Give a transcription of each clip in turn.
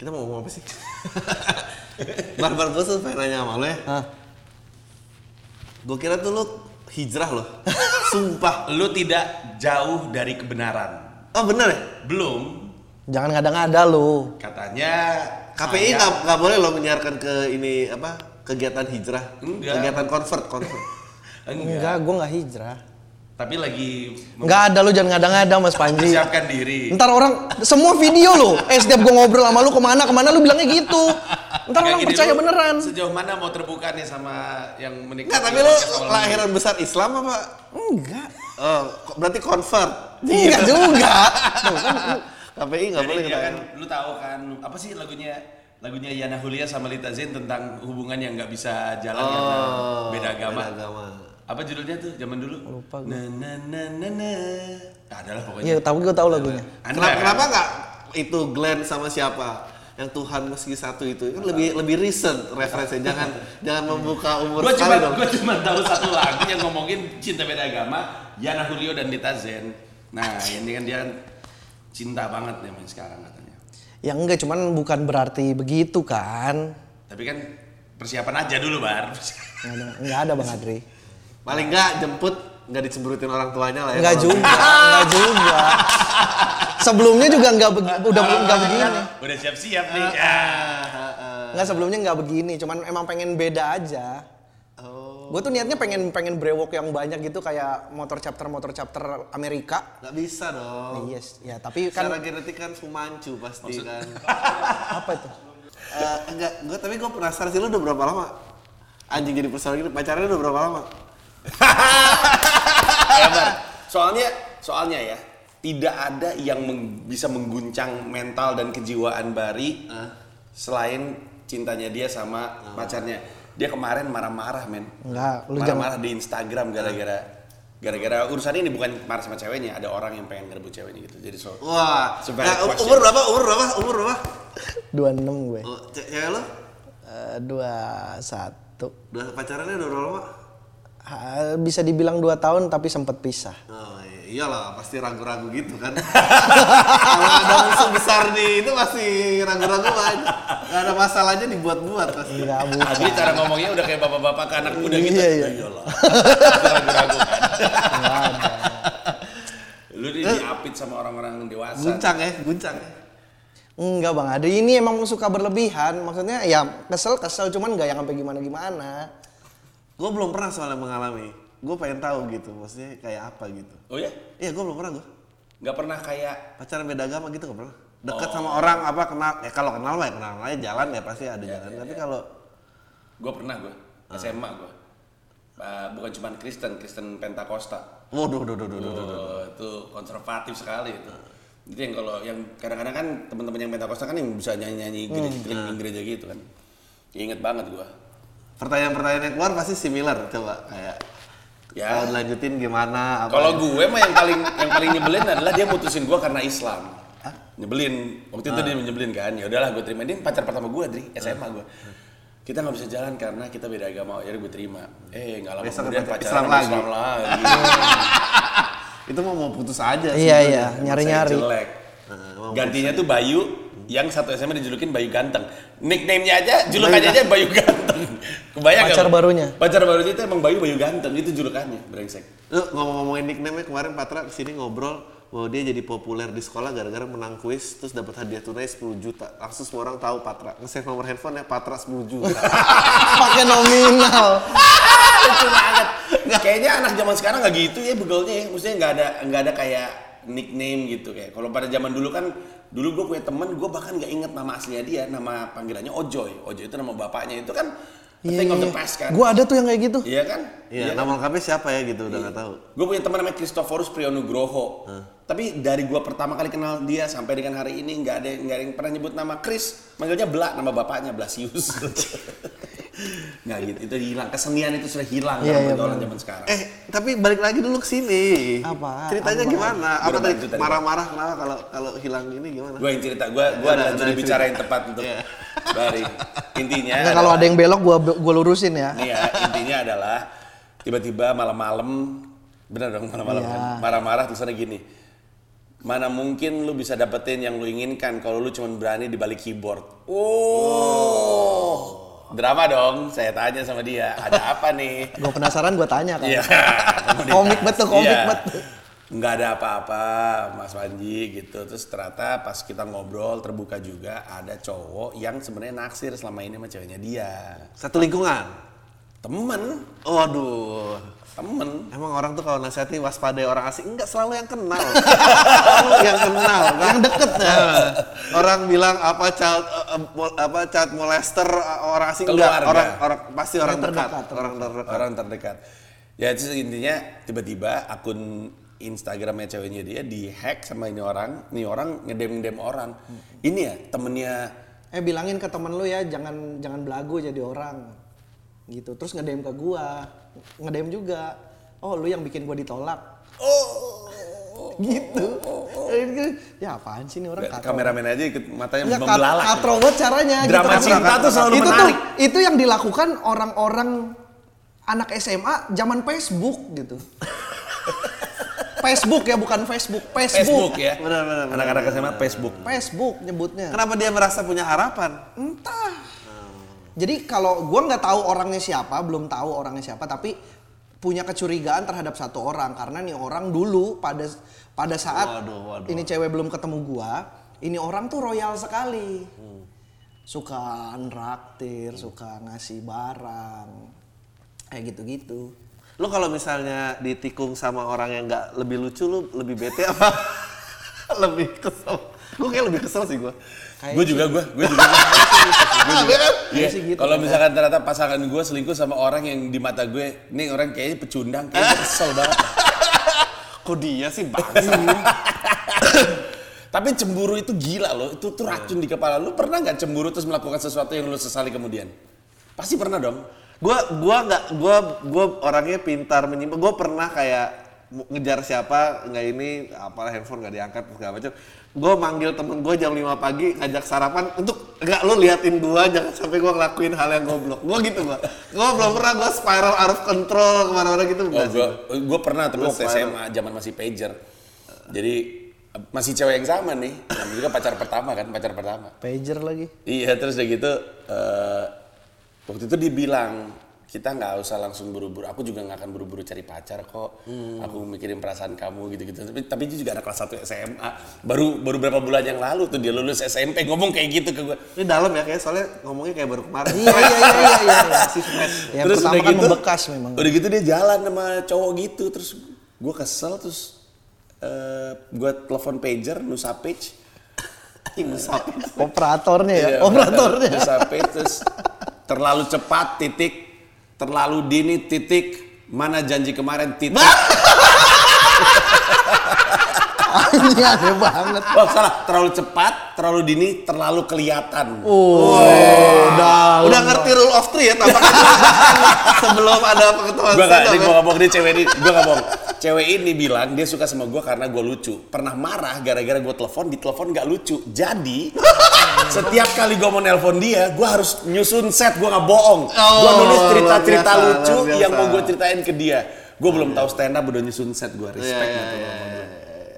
Kita mau ngomong apa sih? Barbar gue tuh pengen nanya sama lo ya. Hah? Gue kira tuh lo hijrah loh. Sumpah. Lu tidak jauh dari kebenaran. Oh bener ya? Belum. Jangan ngada-ngada lu. Katanya KPI saya- nggak nggak boleh lo menyiarkan ke ini apa kegiatan hijrah, Enggak. kegiatan convert convert. enggak. Enggak, gua nggak hijrah. Tapi lagi Enggak ada lu jangan ngada-ngada Mas Panji. mempersiapkan diri. Ntar orang semua video lo, eh setiap gua ngobrol sama lu ke mana ke mana lu bilangnya gitu. Ntar orang percaya lu beneran. Sejauh mana mau terbuka nih sama yang menikah? Enggak, tapi lo lahiran besar Islam apa? Enggak. Oh, berarti convert. Enggak juga. Tuh kan lu- KPI nggak boleh dia kan, lu tahu kan apa sih lagunya lagunya Yana Hulia sama Lita Zain tentang hubungan yang nggak bisa jalan karena beda agama. Oh, Beda agama. Apa judulnya tuh zaman dulu? Lupa Na na na na na. Ah, adalah pokoknya. Iya, tahu gua tahu lagunya. Anda Kenapa, kan? kenapa nggak itu Glenn sama siapa? Yang Tuhan meski satu itu kan lebih lebih recent referensinya. Jangan jangan membuka umur Gue sekali cuma dong. gue cuma tahu satu lagu yang ngomongin cinta beda agama, Yana Julio dan Lita Zen. Nah, ini kan dia cinta banget nih main sekarang katanya. Ya enggak, cuman bukan berarti begitu kan. Tapi kan persiapan aja dulu, Bar. Enggak ada, enggak ada Bang Adri. Paling nggak jemput nggak dicemberutin orang tuanya lah ya. Enggak Kalau- juga, enggak juga. Sebelumnya juga enggak begi- udah enggak begini. Udah siap-siap nih. Ya. Enggak sebelumnya enggak begini, cuman emang pengen beda aja. Oh, Gue tuh niatnya pengen pengen brewok yang banyak gitu kayak motor chapter motor chapter Amerika. nggak bisa dong. Yes, ya tapi kan Secara genetik kan Fumanchu pasti kan. apa itu? Eh, enggak, gue tapi gue penasaran sih lu udah berapa lama? Anjing jadi personal gini, pacarnya udah berapa lama? Ya, Bar. Soalnya soalnya ya, tidak ada yang meng- bisa mengguncang mental dan kejiwaan Bari selain cintanya dia sama pacarnya. Dia kemarin marah-marah, men. Enggak, lu jangan Marah-marah di Instagram gara-gara gara-gara urusan ini bukan marah sama ceweknya, ada orang yang pengen ngerebut ceweknya gitu. Jadi so Wah, Sebagai nah, question. umur berapa? Umur berapa? Umur berapa? 26 gue. Oh, ce- cewek lo? Eh, 21. Udah pacarannya udah berapa lama? Ha, bisa dibilang 2 tahun tapi sempat pisah. Oh iya- iyalah, pasti ragu-ragu gitu kan. Kalau ada musuh besar nih, itu pasti ragu-ragu aja. Gak ada masalahnya dibuat-buat pasti. Enggak bukan. Abi cara ngomongnya udah kayak bapak-bapak ke anak muda gitu. Iya, iya. Iyalah. Ragu-ragu kan. Enggak ada. Lu di diapit sama orang-orang dewasa. Guncang ya, guncang ya. Enggak Bang Adri, ini emang suka berlebihan. Maksudnya ya kesel-kesel cuman enggak yang sampai gimana-gimana. Gue belum pernah soalnya mengalami. Gue pengen tahu gitu, maksudnya kayak apa gitu. Oh ya? Iya, gue belum pernah gue. Nggak pernah kayak Pacaran beda agama gitu gak pernah. Dekat sama orang apa kenal, ya kalau kenal mah ya kenal aja jalan ya pasti ada jalan. Tapi kalau gue pernah gue Ah. SMA gue. bukan cuma Kristen, Kristen Pentakosta. waduh, duh, duh, duh, duh, duh. Oh, itu konservatif sekali itu. Itu yang kalau yang kadang-kadang kan teman-teman yang Pentakosta kan yang bisa nyanyi-nyanyi gereja, Hmm. gereja gitu kan. Ya, inget banget gue. Pertanyaan-pertanyaan yang keluar pasti similar coba kayak Ya. kalau lanjutin gimana apa. Kalau gue mah yang paling yang paling nyebelin adalah dia mutusin gue karena Islam. Nyebelin. Waktu itu Ah. dia nyebelin kan. Ya udahlah gue terima. Dia pacar pertama gue, Dri, SMA gue. Kita nggak bisa jalan karena kita beda agama. Jadi gue terima. Eh, nggak lama Besok kemudian pacaran Islam lagi. Islam lagi. itu mau mau putus aja Iya iya, nyari-nyari. Jelek. Nah, emang Gantinya tuh Bayu yang satu SMA dijulukin Bayu Ganteng. Nickname-nya aja, julukannya aja Bayu Ganteng. Kebayang nggak Pacar lu? barunya? Pacar barunya itu emang Bayu Bayu Ganteng, itu julukannya, brengsek. Lu ngomong-ngomongin nickname kemarin Patra ke sini ngobrol bahwa dia jadi populer di sekolah gara-gara menang kuis terus dapat hadiah tunai 10 juta. Langsung semua orang tahu Patra. Nge-save nomor handphone ya Patra 10 juta. Pakai nominal. lucu banget. Kayaknya anak zaman sekarang nggak gitu ya begalnya ya. Maksudnya nggak ada nggak ada kayak nickname gitu kayak. Kalau pada zaman dulu kan dulu gue punya temen gue bahkan nggak inget nama aslinya dia nama panggilannya Ojoy Ojoy itu nama bapaknya itu kan Iya, thing of iya. the past kan Gua ada tuh yang kayak gitu. iya kan Iya, nama lengkapnya siapa ya gitu udah nggak tahu. gue punya teman namanya Christophorus Priyonugroho tapi dari gue pertama kali kenal dia sampai dengan hari ini nggak ada nggak ada yang pernah nyebut nama Chris manggilnya Bla nama bapaknya Blasius nggak gitu itu hilang kesenian itu sudah hilang Iya, dalam iya, pergaulan benar. zaman sekarang Eh, tapi balik lagi dulu ke sini. Apa? Ceritanya Apa? gimana? Gua Apa tadi marah-marah kenapa kalau kalau hilang ini gimana? gue yang cerita gue gue Udah, adalah juru cerita. bicara yang tepat untuk Iya. Bari intinya Enggak kalau ada yang belok gua gua lurusin ya. nih ya intinya adalah tiba-tiba malam-malam bener dong malam-malam Iya. kan marah-marah ada gini mana mungkin lu bisa dapetin yang lu inginkan kalau lu cuma berani di balik keyboard. Oh. Drama dong, saya tanya sama dia, ada apa nih? Gue penasaran gue tanya kan. Iya. Komik betul, komik Iya. betul. Nggak ada apa-apa, Mas Panji gitu. Terus ternyata pas kita ngobrol terbuka juga ada cowok yang sebenarnya naksir selama ini sama ceweknya dia. Satu lingkungan. Temen, Waduh. temen. Emang orang tuh kalau nasihati waspadai orang asing enggak selalu yang kenal. selalu yang kenal, yang deket ya. Orang bilang apa child apa child molester orang asing enggak, Keluarga. orang orang pasti orang terdekat, orang terdekat. Orang terdekat. Ya itu intinya tiba-tiba akun Instagramnya ceweknya dia dihack sama ini orang, ini orang ngedem-ngedem orang. Ini ya temennya Eh bilangin ke temen lu ya jangan jangan belagu jadi orang. Gitu. Terus ngedem ke gua. Ngedem juga. Oh, lu yang bikin gua ditolak. Oh, Gitu. Ya apaan sih nih orang katro. kameramen aja ikut matanya kat- membelalak. katro banget caranya. Drama gitu. cinta tuh selalu itu menarik. Tuh, itu yang dilakukan orang-orang anak SMA zaman Facebook gitu. Facebook ya bukan Facebook, Facebook. Facebook ya. Benar, benar, benar, Anak-anak SMA Facebook. Facebook nyebutnya. Kenapa dia merasa punya harapan? Entah. Jadi kalau gua nggak tahu orangnya siapa, belum tahu orangnya siapa, tapi punya kecurigaan terhadap satu orang karena nih orang dulu pada pada saat Waduh, waduh. ini cewek belum ketemu gua, ini orang tuh royal sekali. Suka nraktir, suka ngasih barang. Kayak gitu-gitu. Lu kalau misalnya ditikung sama orang yang nggak lebih lucu, lu lebih bete apa? lebih kesel. Gue kayak lebih kesel sih gue. Gue juga, gue, gue juga. Gue juga. Iya. sih gitu. Kalau misalkan ternyata pasangan gue selingkuh sama orang yang di mata gue, ini orang kayaknya pecundang, kayaknya kesel banget. Kok dia sih bangsa? Tapi cemburu itu gila loh, itu tuh racun di kepala. Lu pernah nggak cemburu terus melakukan sesuatu yang lu sesali kemudian? Pasti pernah dong. Gua gua nggak gua gua orangnya pintar menyimpan. Gua pernah kayak ngejar siapa nggak ini apalah handphone nggak diangkat segala macam. Gua manggil temen gua jam 5 pagi ngajak sarapan untuk nggak lu liatin gua jangan sampai gua ngelakuin hal yang goblok. Gua gitu gua. Gua belum pernah gua spiral out of control ke mana-mana gitu Oh, gue gue pernah tapi Lu waktu spiral. SMA zaman masih pager. Jadi masih cewek yang sama nih. Namanya juga pacar pertama kan, pacar pertama. Pager lagi. Iya terus udah gitu eh, waktu itu dibilang kita nggak usah langsung buru-buru. Aku juga nggak akan buru-buru cari pacar kok. Aku mikirin perasaan kamu gitu-gitu. Tapi tapi dia juga ada kelas 1 SMA. Baru baru berapa bulan yang lalu tuh dia lulus SMP ngomong kayak gitu ke gue. Ini dalam ya kayak soalnya ngomongnya kayak baru kemarin. Iya iya iya iya iya. Masih fresh. Yang pertama kan membekas memang. Udah gitu dia jalan sama cowok gitu terus gue kesel terus eh gue telepon pager Nusa Page. Operatornya ya, Iya, operatornya. Nusa Page terus terlalu cepat titik, terlalu dini titik, mana janji kemarin titik. Ini aneh banget. Oh salah, terlalu cepat, terlalu dini, terlalu kelihatan. Oh, Udah, udah ngerti rule of three ya tampaknya sebelum ada pengetahuan Gue gak, ini Bang. gue gak bohong, dia cewek ini, gue gak bohong. Cewek ini bilang dia suka sama gue karena gue lucu. Pernah marah gara-gara gue telepon, di telepon gak lucu. Jadi, setiap kali gue mau nelpon dia, gue harus nyusun set, gue gak bohong. gue Oh, nulis cerita-cerita lucu yang mau gue ceritain ke dia. Gue belum tahu stand up udah nyusun set, gue respect Iya, iya, gitu iya,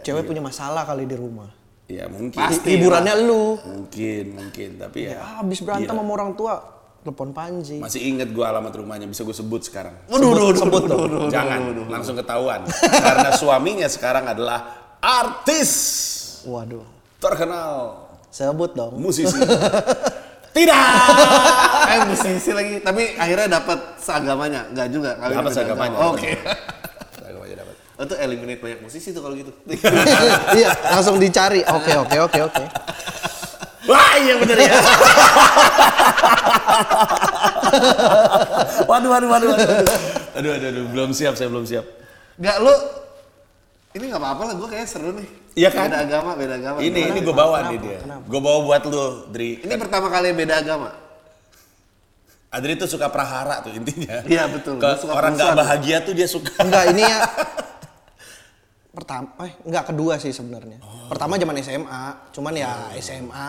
Cewek punya masalah kali di rumah. Ya mungkin. Pasti. Hiburannya lu. Mungkin, mungkin. Tapi ya. Ya, habis berantem gila. sama orang tua, telepon Panji. Masih inget gue alamat rumahnya, bisa gue sebut sekarang. Waduh, sebut waduh, dong. waduh, Jangan, waduh. langsung ketahuan. Karena suaminya sekarang adalah artis Waduh. terkenal, Sebut dong. musisi. Tidak. Eh musisi lagi, tapi akhirnya dapat seagamanya, enggak juga. kawin Dapat seagamanya. agama. Oke. Dapat. Oh, Itu eliminate banyak musisi tuh kalau gitu. iya, langsung dicari. Oke, oke, oke, oke. Wah iya bener ya. waduh, waduh, waduh, waduh. Aduh, aduh, aduh, belum siap, saya belum siap. Enggak lu ini nggak apa-apa lah, gue kayaknya seru nih. Iya kan? Beda agama, beda agama. Ini, Gimana? ini gue bawa Kenapa? nih dia. Gue bawa buat lu, Dri. Ini pertama kali beda agama. Adri tuh suka prahara tuh intinya. Iya, betul. Ke suka orang nggak bahagia tuh dia suka. Enggak, ini ya pertama, eh enggak kedua sih sebenarnya. Pertama zaman SMA, cuman ya SMA.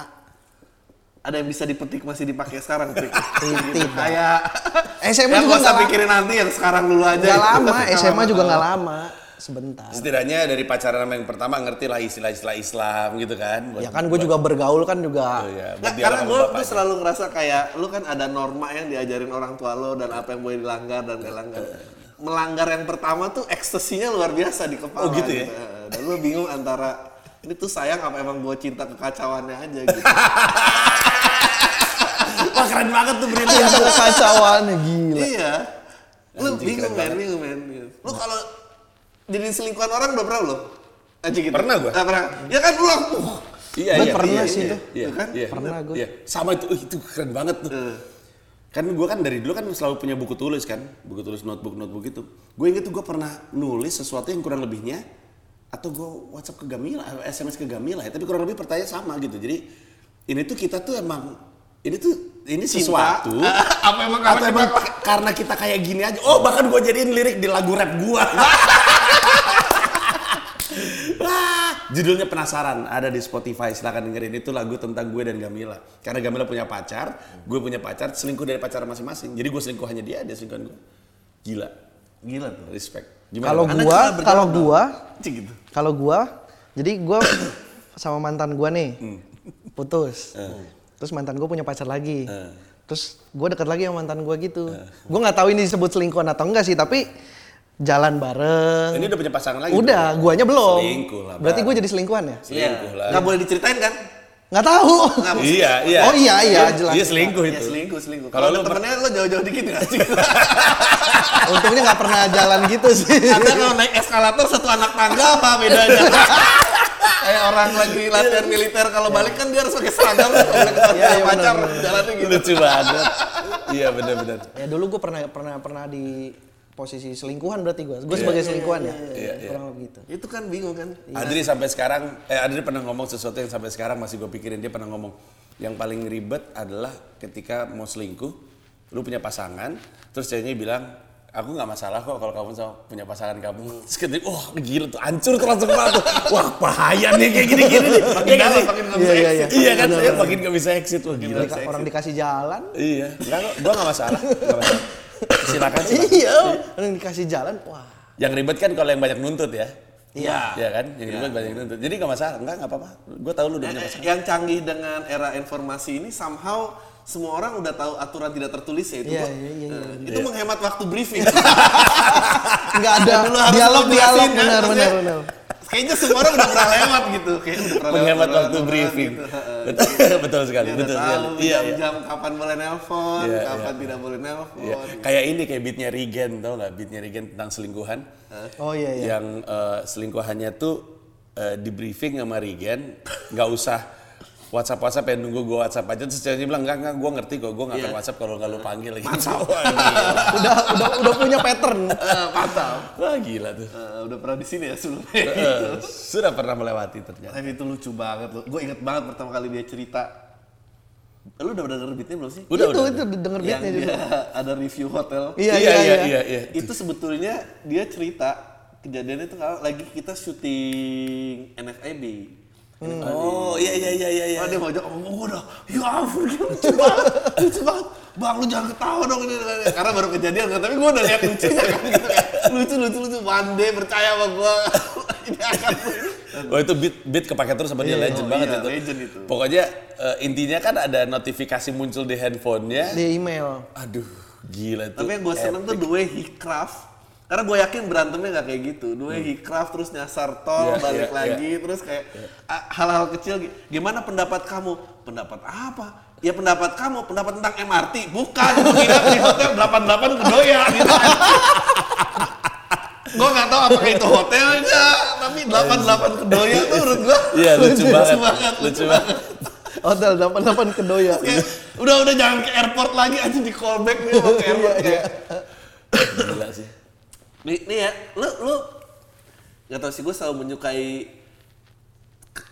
Ada yang bisa dipetik masih dipakai sekarang. Titit. Kayak SMA ya, juga nggak nggak- pikirin nanti yang sekarang dulu aja. Enggak lama, Nggak SMA juga enggak lama. sebentar. Setidaknya dari pacaran sama yang pertama ngerti lah istilah-istilah Islam gitu kan. Buat- Ya kan gue juga bergaul kan juga. Oh, iya. Nggak, Buat karena gue tuh selalu ngerasa kayak lu kan ada norma yang diajarin orang tua lo dan apa yang boleh dilanggar dan gak dilanggar. Melanggar yang pertama tuh ekstasinya luar biasa di kepala. Oh, gitu ya? Dan lu bingung antara ini tuh sayang apa emang gue cinta kekacauannya aja gitu. Wah keren banget tuh berita. Cinta kekacauannya gila. iya. Lu Anjing, bingung men, bingung men. Lu kalau jadi selingkuhan orang udah pernah lo? Anjing gitu. Pernah gua. Nggak pernah. Ya kan lu uh, Iya, Gua iya. pernah iya, sih iya, tuh. Iya, Tuh kan? Iya, Pernah gua. Iya. Sama itu, uh, itu keren banget tuh. Kan gue kan dari dulu kan selalu punya buku tulis kan, buku tulis notebook notebook itu. Gue inget tuh gue pernah nulis sesuatu yang kurang lebihnya atau gue WhatsApp ke Gamila, eh, SMS ke Gamila ya, tapi kurang lebih pertanyaan sama gitu. Jadi ini tuh kita tuh emang ini tuh ini sesuatu apa emang atau karena emang kita karena kita kayak gini aja. Oh bahkan gue jadiin lirik di lagu rap gue. Judulnya penasaran ada di Spotify silakan dengerin itu lagu tentang gue dan Gamila karena Gamila punya pacar gue punya pacar selingkuh dari pacar masing-masing jadi gue selingkuhannya dia dia selingkuhan gue gila gila tuh. respect Kalau gua, kalau gua, gitu. kalau gua, jadi gua sama mantan gua nih Hmm. putus. Terus mantan gua punya pacar lagi. Eh. Terus gua deket lagi sama mantan gua gitu. Gua nggak tahu ini disebut selingkuhan atau enggak sih, tapi jalan bareng. ini udah punya pasangan lagi Udah, dong? guanya belum. selingkuh lah Berarti gua jadi selingkuhan ya? selingkuh lah Nggak boleh diceritain kan? Nggak tahu. Nggak iya iya Oh iya iya jelas. iya selingkuh Ya itu selingkuh, selingkuh. Kalau lu temennya lo jauh-jauh dikit nggak sih? Untungnya nggak pernah jalan gitu sih. Anda kalau naik eskalator satu anak tangga apa bedanya? Kayak orang lagi latihan militer kalau balik kan dia harus pakai seragam kalau Iya, pakai iya, pacar jalannya gitu. lucu banget iya benar-benar Ya dulu gue pernah pernah pernah di posisi selingkuhan berarti gue. Gue sebagai selingkuhan ya. Iya, iya. Kurang lebih gitu. Itu kan bingung kan? Adri sampai sekarang, eh Adri pernah ngomong sesuatu yang sampai sekarang masih gue pikirin. Dia pernah ngomong, yang paling ribet adalah ketika mau selingkuh, lu punya pasangan, terus ceweknya bilang, aku nggak masalah kok kalau kamu sama punya pasangan kamu. Terus ketika, wah gila tuh, hancur tuh langsung kepala tuh. Wah bahaya nih kayak gini-gini nih. Iya kan? dalam, makin nggak bisa Iya, iya, exit. Iya kan, saya makin gak bisa exit. Wah gila. Orang dikasih jalan. Iya, enggak kok, gue gak masalah. Nggak masalah. Silakan, silakan. iya, orang dikasih jalan. Wah. Yang ribet kan kalau yang banyak nuntut ya. Iya. Iya kan, yang ribet banyak nuntut. Jadi gak masalah, enggak, gak apa-apa. Gue tahu lu udah punya Eh, pasangan. Yang canggih dengan era informasi ini somehow semua orang udah tahu aturan tidak tertulis ya itu. Iya, gua- iya, iya, eh, Itu menghemat waktu briefing. Nggak ada Dulu harus dialog kan, benar benar. Kayaknya semua orang udah pernah lewat gitu. Kayaknya udah pernah menghemat lewat, waktu briefing. gitu. Betul, betul sekali, Dia betul sekali. Iya, iya. jam-jam kapan boleh nelpon, Iya, kapan iya. tidak boleh nelpon. Iya. Kayak ini kayak beatnya Regen, tau lah beatnya Regen tentang selingkuhan. Oh iya iya. Yang eh, selingkuhannya tuh eh, di briefing sama Regen, nggak usah WhatsApp WhatsApp yang nunggu gue WhatsApp aja terus ceweknya bilang enggak enggak gue ngerti kok gue nggak akan Iya. WhatsApp kalau nggak lu panggil gitu. Wah, gila. Udah udah udah punya pattern. Eh, mantap. Wah gila tuh. Eh, udah pernah di sini ya sebelumnya. Eh, Sudah pernah melewati ternyata. Tapi itu lucu banget loh. Gue inget banget pertama kali dia cerita. Lu udah pernah denger beatnya belum sih? Udah, itu udah, itu denger Yang beatnya juga. ada review hotel. Iya iya iya iya iya. iya. iya. Itu sebetulnya dia cerita kejadiannya itu kalau lagi kita syuting NFIB. Oh iya iya iya iya. iya. Oh, dia ngajak ngomong gue udah, ya ampun gila, lucu banget, lucu banget. Bang lu jangan ketawa dong ini, karena baru kejadian kan, tapi gue udah lihat lucunya kan gitu kan. Lucu, lucu, lucu, Bande percaya sama gue. ini akan Oh itu beat beat kepake terus sama dia legend Oh, banget iya, itu. legend itu. Pokoknya eh, intinya kan ada notifikasi muncul di handphonenya. Di email. Aduh gila tuh. Tapi yang gue seneng tuh the way he craft. Karena gue yakin berantemnya gak kayak gitu. Way he craft terus nyasar tol, Iya, balik iya, lagi, terus kayak ah, hal-hal kecil. gi- Gimana pendapat kamu? Pendapat apa? Ya pendapat kamu, pendapat tentang MRT. Bukan, menginap di hotel 88 kedoya gitu. gue gak tahu apakah itu hotelnya, tapi 88 kedoya tuh menurut gue Iya lucu banget. Lucu banget. Hotel 88 Kedoya. Kayak, udah udah jangan ke airport lagi aja di callback nih mau ke airport kayak Gila sih. Nih, nih ya, lu lu nggak tahu sih gue selalu menyukai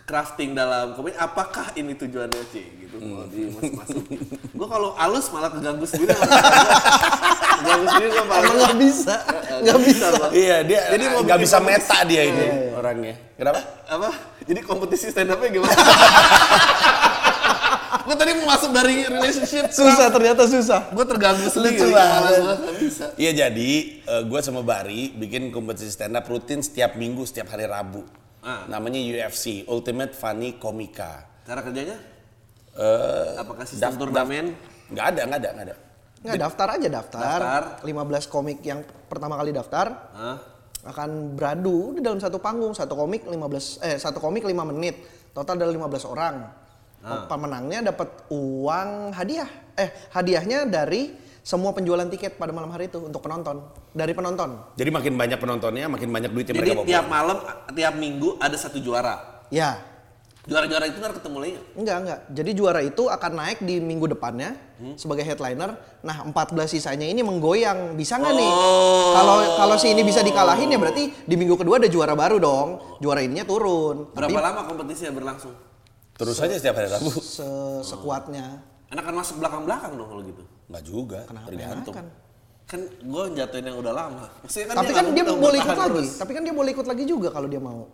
crafting dalam komedi. Apakah ini tujuannya sih gitu mau di masuk Gue kalau halus malah keganggu sendiri. malah keganggu sendiri gue malah. Nggak bisa, nggak bisa. Bang. Iya dia Jadi mau nggak bisa kompetisi. meta dia ini orangnya. Kenapa? Apa? Jadi kompetisi stand up-nya gimana? Gue tadi mau masuk dari relationship. Susah ternyata susah. Gue terganggu sendiri. Lucu banget. Iya jadi gue sama Bari bikin kompetisi stand up rutin setiap minggu setiap hari Rabu. Ah. Namanya UFC Ultimate Funny Comica. Cara kerjanya? Eh, Apakah sistem turnamen? Nggak ada, nggak ada, nggak ada. Nggak daftar aja daftar. Daftar. 15 komik yang pertama kali daftar Hah? akan beradu di dalam satu panggung, satu komik 15 eh satu komik 5 menit. Total ada 15 orang. Ah. Pemenangnya dapat uang hadiah. Eh, hadiahnya dari semua penjualan tiket pada malam hari itu untuk penonton. Dari penonton. Jadi makin banyak penontonnya, makin banyak duit yang Jadi mereka bawa. tiap malam, tiap minggu ada satu juara. Ya, Juara-juara itu ntar ketemu lagi nggak? Enggak, enggak. Jadi juara itu akan naik di minggu depannya Hmm. sebagai headliner. Nah, 14 sisanya ini menggoyang. Bisa nggak nih? Oh. Kalau kalau si ini bisa dikalahin ya berarti di minggu kedua ada juara baru dong. Juara ininya turun. Berapa Tapi lama kompetisinya berlangsung? Terus aja setiap hari Rabu. se- sekuatnya. Enakan masuk belakang-belakang dong kalau gitu. Nggak juga, tergantung. Kan. Kan gue jatuhin yang udah lama. Maksudnya Tapi nggak kan dia boleh ikut lagi. terus. Tapi kan dia boleh ikut lagi juga kalau dia mau.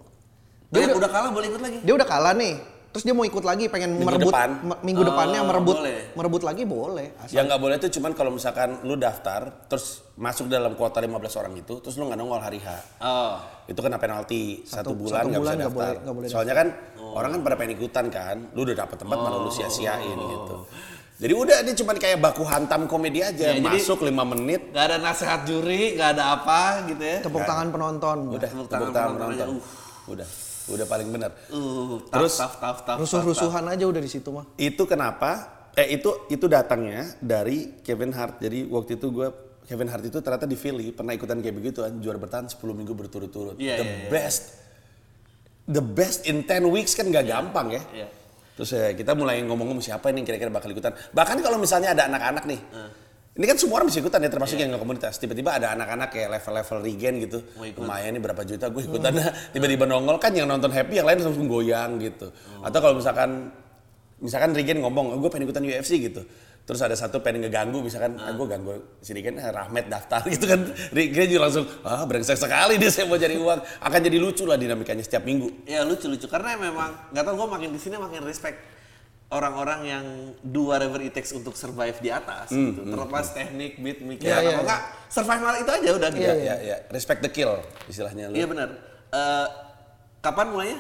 Dia udah, kalah boleh ikut lagi. Dia udah kalah nih. Terus dia mau ikut lagi pengen Minggu merebut depan. minggu Oh, depannya merebut boleh. merebut lagi boleh. Asal- Yang nggak boleh tuh cuman kalau misalkan lu daftar, terus masuk dalam kuota 15 orang itu, terus lu nggak nongol hari H. Oh. Itu kena penalti satu, Satu- bulan satu nggak bisa bulan nggak daftar. boleh- nggak boleh Soalnya kan orang kan pada pengen ikutan kan, lu udah dapet tempat malah lu sia-siain gitu. Jadi udah dia cuman kayak baku hantam komedi aja, Ya, masuk 5 menit, Gak ada nasihat juri, gak ada apa gitu ya. Tepuk tangan penonton. udah Tepuk tepuk tangan tangan penonton aja, penonton. Udah, udah paling benar. Uh, Terus- tough, tough, tough, tough, Rusuh-rusuhan aja udah di situ mah. Itu kenapa? Eh itu itu datangnya dari Kevin Hart. Jadi waktu itu gue Kevin Hart itu ternyata di Philly pernah ikutan kayak begitu kan juara bertahan 10 minggu berturut-turut. Iya, the iya, iya. best. The best in 10 weeks kan gak gampang ya. Iya. Terus ya, kita mulai ngomong-ngomong siapa ini kira-kira bakal ikutan. Bahkan kalau misalnya ada anak-anak nih. Ini kan semua orang bisa ikutan ya termasuk yang nggak komunitas. Tiba-tiba ada anak-anak kayak level-level regen gitu. Lumayan nih berapa juta gue ikutan. Tiba-tiba nongol kan yang nonton happy yang lain langsung goyang gitu. Atau kalau misalkan misalkan Regen ngomong, oh, gue pengen ikutan UFC gitu. Terus ada satu pengen ngeganggu, misalkan, ah, gue ganggu si Regen, eh, Rahmat daftar gitu kan. Regen juga langsung, ah brengsek sekali dia saya mau cari uang. Akan jadi lucu lah dinamikanya setiap minggu. Ya lucu-lucu karena memang nggak tahu gue makin di sini makin respect orang-orang yang do whatever it takes untuk survive di atas gitu. Terlepas teknik, beat, mic, Iya, iya, atau enggak survival itu aja udah gitu. Ya, ya, ya. Respect the kill istilahnya lu. Iya benar. Eh, kapan mulainya?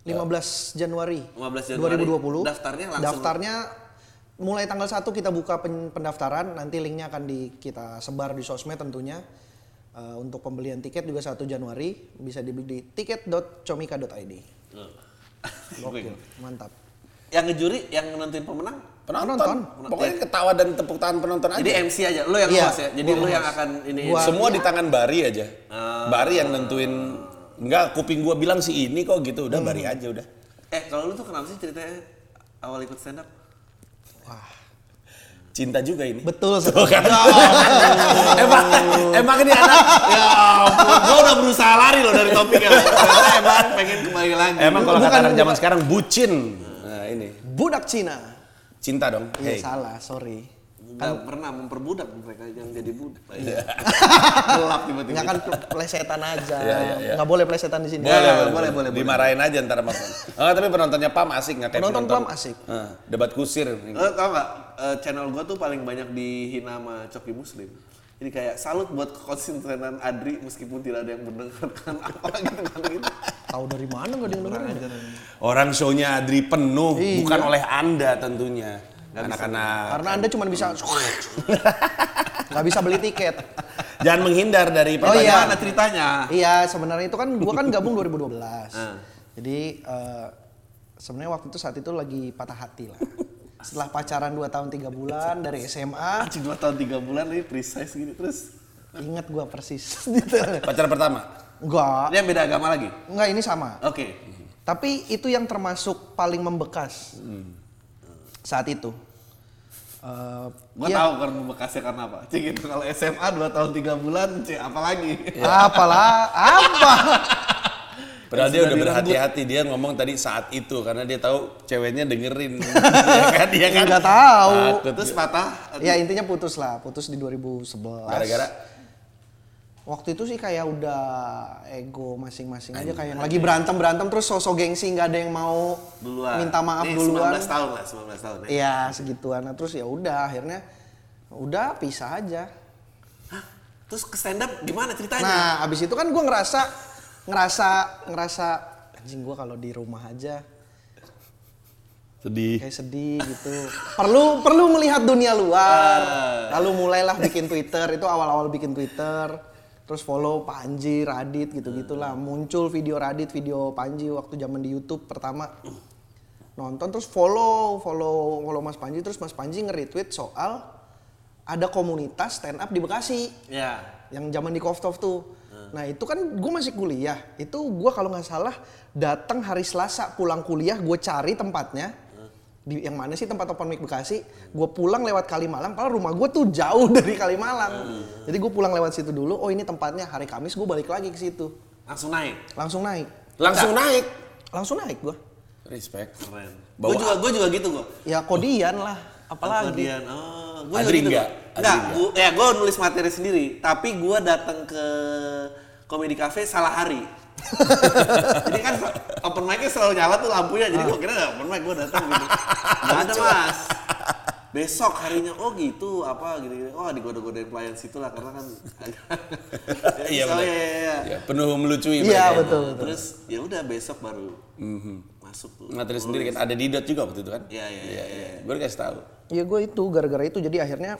15 Januari, 15 Januari. 2020. Daftarnya langsung? Daftarnya mulai tanggal 1 kita buka pen- pendaftaran, nanti linknya akan di kita sebar di sosmed tentunya. Eh, untuk pembelian tiket juga 1 Januari bisa dibeli di tiket.comika.id. Gokil, mantap. Yang ngejuri, yang nentuin pemenang? Penonton. Penonton. Pokoknya ketawa dan tepuk tangan penonton aja. Jadi MC aja, lo yang Iya, host ya. Jadi lo yang akan ini. Semua di tangan Bari aja. Ah. Bari yang nentuin enggak kuping gua bilang si ini kok gitu. Udah Bari aja udah. Eh kalau lu tuh kenapa sih ceritanya awal ikut stand up? Cinta juga ini. Betul sekali. kan. emang emang ini anak ya ampun, gua udah berusaha lari loh dari topiknya. Ternyata emang pengen kembali lagi. emang kalau kata anak zaman sekarang bucin. Budak Cina. Cinta dong. Iya Hey. salah, sorry. Nggak pernah memperbudak mereka yang jadi budak. Iya. Gelap tiba-tiba. Nggak kan plesetan aja. Iya, iya, iya. Nggak boleh plesetan di sini. Boleh, boleh, boleh, Dimarahin aja ntar sama Oh, tapi penontonnya Pam asik nggak kayak Penonton penonton Pam asik. Nah, debat kusir. Lo tau gak, eh, channel gua tuh paling banyak dihina sama Coki Muslim. Jadi kayak salut buat konsistenan Adri meskipun tidak ada yang mendengarkan apa gitu kan gitu. Tahu dari mana nggak ada yang dengerin? Orang show-nya Adri penuh, Iya. bukan oleh Anda tentunya. Anak-anak. Karena anda cuma bisa nggak bisa beli tiket. Jangan menghindar dari Oh, iya. pertanyaan. Gimana ceritanya? Iya, sebenarnya itu kan gua kan gabung 2012. Ah. Jadi eh, sebenarnya waktu itu saat itu lagi patah hati lah. Setelah pacaran 2 tahun 3 bulan dari SMA, Anjing 2 tahun 3 bulan ini precise gini terus. ingat gua persis gitu. Pacar pertama. Enggak, Ini yang beda agama lagi? enggak ini sama. Oke. Tapi itu yang termasuk paling membekas saat itu. Eh, Gua iya. tahu kan bekasnya karena apa. Cik gitu kalau SMA 2 tahun 3 bulan, cik apalagi. Apalah, apa? Padahal dia udah berhati-hati dia ngomong tadi saat itu karena dia tahu ceweknya dengerin. ya kan dia kan. Nggak tahu. Takut. Terus patah. Ya intinya putus lah, putus di 2011. Gara-gara Waktu itu sih kayak udah ego masing-masing aja kayak yang lagi berantem berantem terus sosok gengsi nggak ada yang mau Duluan. minta maaf Nih, duluan. 19 tahun lah, 19 tahun ya. Iya segituan. Nah, terus ya udah akhirnya udah pisah aja. Terus ke stand up gimana ceritanya? Nah abis itu kan gue ngerasa ngerasa ngerasa anjing gue kalau di rumah aja Sedih. kayak sedih gitu. perlu perlu melihat dunia luar. Lalu mulailah bikin Twitter itu awal-awal bikin Twitter. Terus follow Panji, Radit gitu-gitulah. Muncul video Radit, video Panji waktu zaman di YouTube pertama. Nonton terus follow, follow, follow Mas Panji terus Mas Panji nge-retweet soal ada komunitas stand up di Bekasi Ya. yang zaman di Koftov tuh. Nah itu kan gue masih kuliah. Itu gue kalau nggak salah datang hari Selasa pulang kuliah gue cari tempatnya di yang mana sih tempat open mic Bekasi. Gue pulang lewat Kalimalang. Padahal rumah gue tuh jauh dari Kalimalang. Jadi gue pulang lewat situ dulu. Oh ini tempatnya hari Kamis gue balik lagi ke situ. Langsung naik. Langsung naik. Langsung naik. Langsung naik gue. Respect. Keren. Gue juga gue juga gitu gue. Ya kodian lah. Apalagi. Kemudian, oh, juga gitu Enggak, enggak? gua, ya gue nulis materi sendiri, tapi gue datang ke komedi cafe salah hari. jadi kan open mic-nya selalu nyala tuh lampunya, jadi gue kira open mic gue datang gitu. Gak ada mas. Besok harinya, oh gitu, apa gitu, gitu. oh digoda-godain pelayan situ lah karena kan. Iya benar. iya, iya, iya. Ya, penuh melutui Iya betul. betul. Terus ya udah besok baru masuk tuh. Materi sendiri kan ada di dot juga waktu itu kan? Iya iya iya. iya. Gue dikasih tahu. Ya gue itu gara-gara itu jadi akhirnya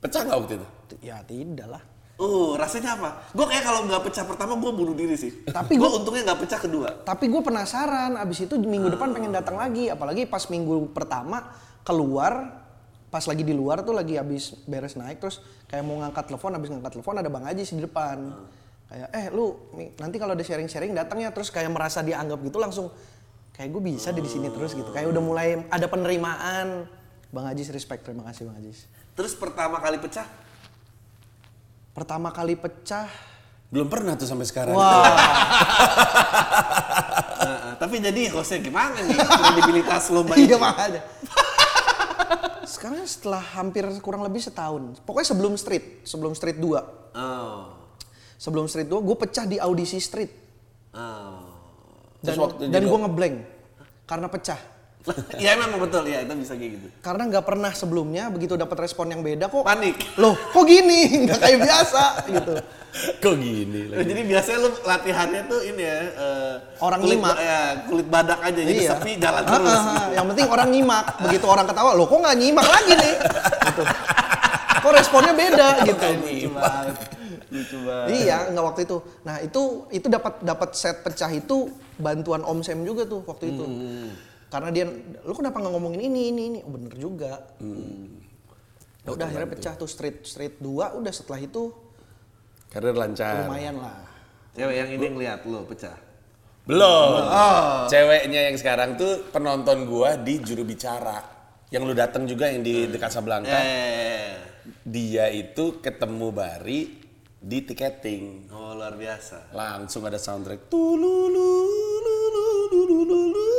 Pecah nggak waktu itu? ya tidak lah. Uh, rasanya apa? Gue kayak kalau nggak pecah pertama gue bunuh diri sih. Tapi gue untungnya nggak pecah kedua. Tapi gue penasaran, abis itu minggu depan pengen datang lagi. Apalagi pas minggu pertama keluar, pas lagi di luar tuh lagi abis beres naik, terus kayak mau ngangkat telepon, abis ngangkat telepon ada Bang Ajis di depan. Kayak, eh lu nanti kalau ada sharing-sharing datang ya, terus kayak merasa dianggap gitu langsung kayak gue bisa di sini terus gitu. Kayak udah mulai ada penerimaan. Bang Ajis respect, terima kasih Bang Ajis. Terus pertama kali pecah, Pertama kali pecah, Belum pernah tuh sampai sekarang. wah Nah, tapi jadi hostnya gimana nih kredibilitas lomba iya ini? makanya. Sekarang setelah hampir kurang lebih setahun, pokoknya sebelum street, sebelum street 2. Oh, Sebelum street 2 gue pecah di audisi street. oh. Terus Dan, waktu dan jadi- gue ngeblank karena pecah. Iya memang betul ya itu bisa kayak gitu. Karena nggak pernah sebelumnya begitu dapat respon yang beda kok. Panik. Loh, kok gini? Nggak kayak biasa gitu. Kok gini Nah, lagi? jadi biasanya lu latihannya tuh ini ya eh, Orang kulit, nyimak. ya, kulit badak aja jadi Iya. sepi jalan Ah, terus. ah, ah. Yang penting orang nyimak. Begitu orang ketawa, loh kok nggak nyimak lagi nih? Gitu. Kok responnya beda gitu. Lucu banget. Lucu banget. Iya, nggak waktu itu. Nah itu itu dapat dapat set pecah itu bantuan Om Sam juga tuh waktu itu. Karena dia, lu kenapa nggak ngomongin ini ini ini? Oh, bener juga. Ya udah akhirnya pecah tuh street street 2 udah setelah itu Karir lancar. lumayan lah. Cewek yang ini ngeliat lu pecah. Belum. Ceweknya yang sekarang tuh penonton gua di juru bicara. Yang lu datang juga yang di dekat Sablangka. Eh, Dia itu ketemu Bari di tiketing. oh luar biasa. Langsung ada soundtrack.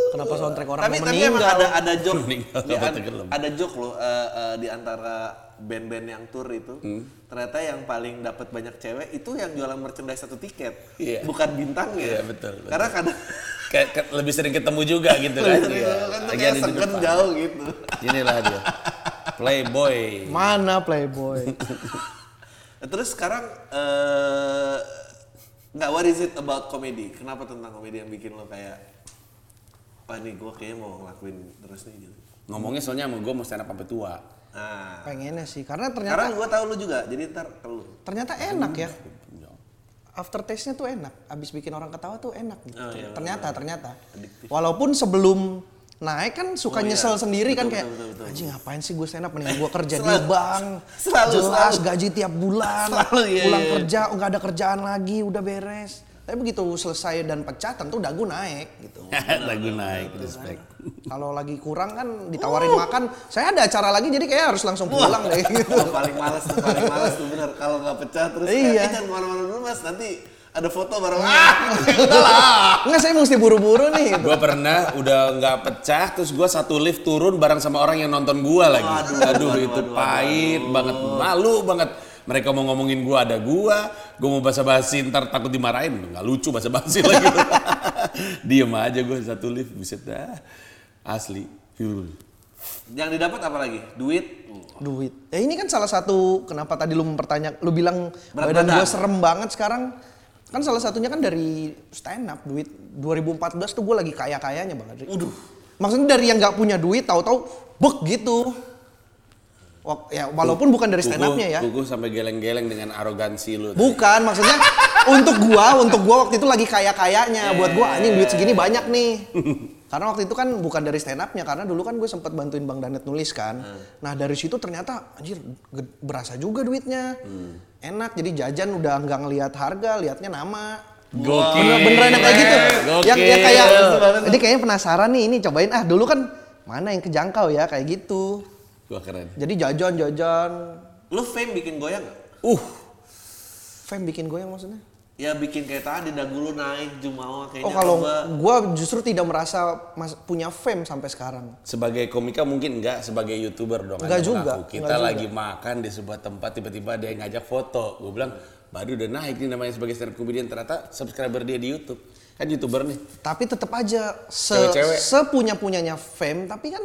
Kenapa soundtrack orang tapi mau tapi meninggal? ada ada joke Meninggal, di tenggelam. ada joke loh eh, eh, di antara band-band yang tour itu Hmm. ternyata yang paling dapat banyak cewek itu yang jualan merchandise satu tiket Iya. bukan bintangnya Iya, betul, betul. karena kadang Kayak lebih sering ketemu juga gitu kan. Sering Iya. kan tuh Lagi kayak ada di segen depan. jauh gitu Inilah dia. Playboy. Mana Playboy? Terus sekarang eh nggak what is it about comedy kenapa tentang komedi yang bikin lo kayak wah nih gue kayaknya mau ngelakuin terus nih gitu Ngomongnya soalnya sama gue mau stand up sampai tua. nah Pengennya sih, karena karena ternyata gue tahu lu juga jadi ntar ke lu ternyata enak ya. Aftertaste-nya tuh enak, abis bikin orang ketawa tuh enak gitu. Oh, iya, ternyata ternyata. Walaupun sebelum naik kan suka Oh, iya. nyesel sendiri kan Betul, kayak betul, betul, betul. anjing ngapain sih gue stand up mendingan gue kerja di Selalu- bank selalu, jelas selalu. gaji tiap bulan Selalu, iya, pulang iya. kerja nggak ada kerjaan lagi udah beres tapi begitu selesai dan pecah tentu dagu naik gitu Lagu naik, respect. kalau lagi kurang kan ditawarin makan saya ada acara lagi jadi kayak harus langsung pulang deh gitu paling males tuh, paling males tuh bener. Kalau nggak pecah terus Iya. kayak, "Eh, jangan ke mana-mana dulu mas, nanti ada foto bareng. Ah, lah. Enggak, saya mesti buru-buru nih. Gue pernah udah nggak pecah, terus gue satu lift turun bareng sama orang yang nonton gue lagi. Aduh, Aduh, aduh, itu aduh, pahit banget, malu banget. Mereka mau ngomongin gua ada gua, gua mau basa-basi ntar takut dimarahin, nggak lucu basa-basi lagi. Diem aja gua satu lift, buset dah. Asli. Yang didapat apa lagi? Duit. duit. Ya ini kan salah satu kenapa tadi lu mempertanya, lu bilang Berat badan badan. gua serem banget sekarang. Kan salah satunya kan dari stand up duit 2014 tuh gue lagi kaya-kayanya Bang Adri. Uduh. Maksudnya dari yang nggak punya duit tahu-tahu bek gitu. Wak- ya walaupun bukan dari stand up-nya ya. Kuku sampai geleng-geleng dengan arogansi lu. Bukan, maksudnya untuk gua, untuk gua waktu itu lagi kaya-kayanya. Buat gua anjing duit segini banyak nih. Karena waktu itu kan bukan dari stand up-nya, karena dulu kan gue sempat bantuin Bang Danet nulis kan. Nah dari situ ternyata anjir berasa juga duitnya. Enak, jadi jajan udah nggak ngelihat harga, liatnya nama. Gokil. Bener, beneran yang kayak gitu. Gokil. Yang, yang kayak, jadi kayaknya penasaran nih ini cobain ah dulu kan mana yang kejangkau ya kayak gitu. Gua keren. Jadi jajan-jajan, Lu fame bikin goyang? Uh, fame bikin goyang maksudnya? Ya bikin kayak tadi dagu lu naik jumawa kayaknya Oh kalau coba. gua justru tidak merasa mas- punya fame sampai sekarang. sebagai komika mungkin enggak, sebagai youtuber dong. Enggak juga, mengaku. Kita enggak juga. lagi makan di sebuah tempat tiba-tiba ada yang ngajak foto. Gue bilang, Badu udah naik nih namanya sebagai stand up comedian ternyata subscriber dia di YouTube. Kan youtuber nih. Tapi tetap aja se sepunya punyanya fame, tapi kan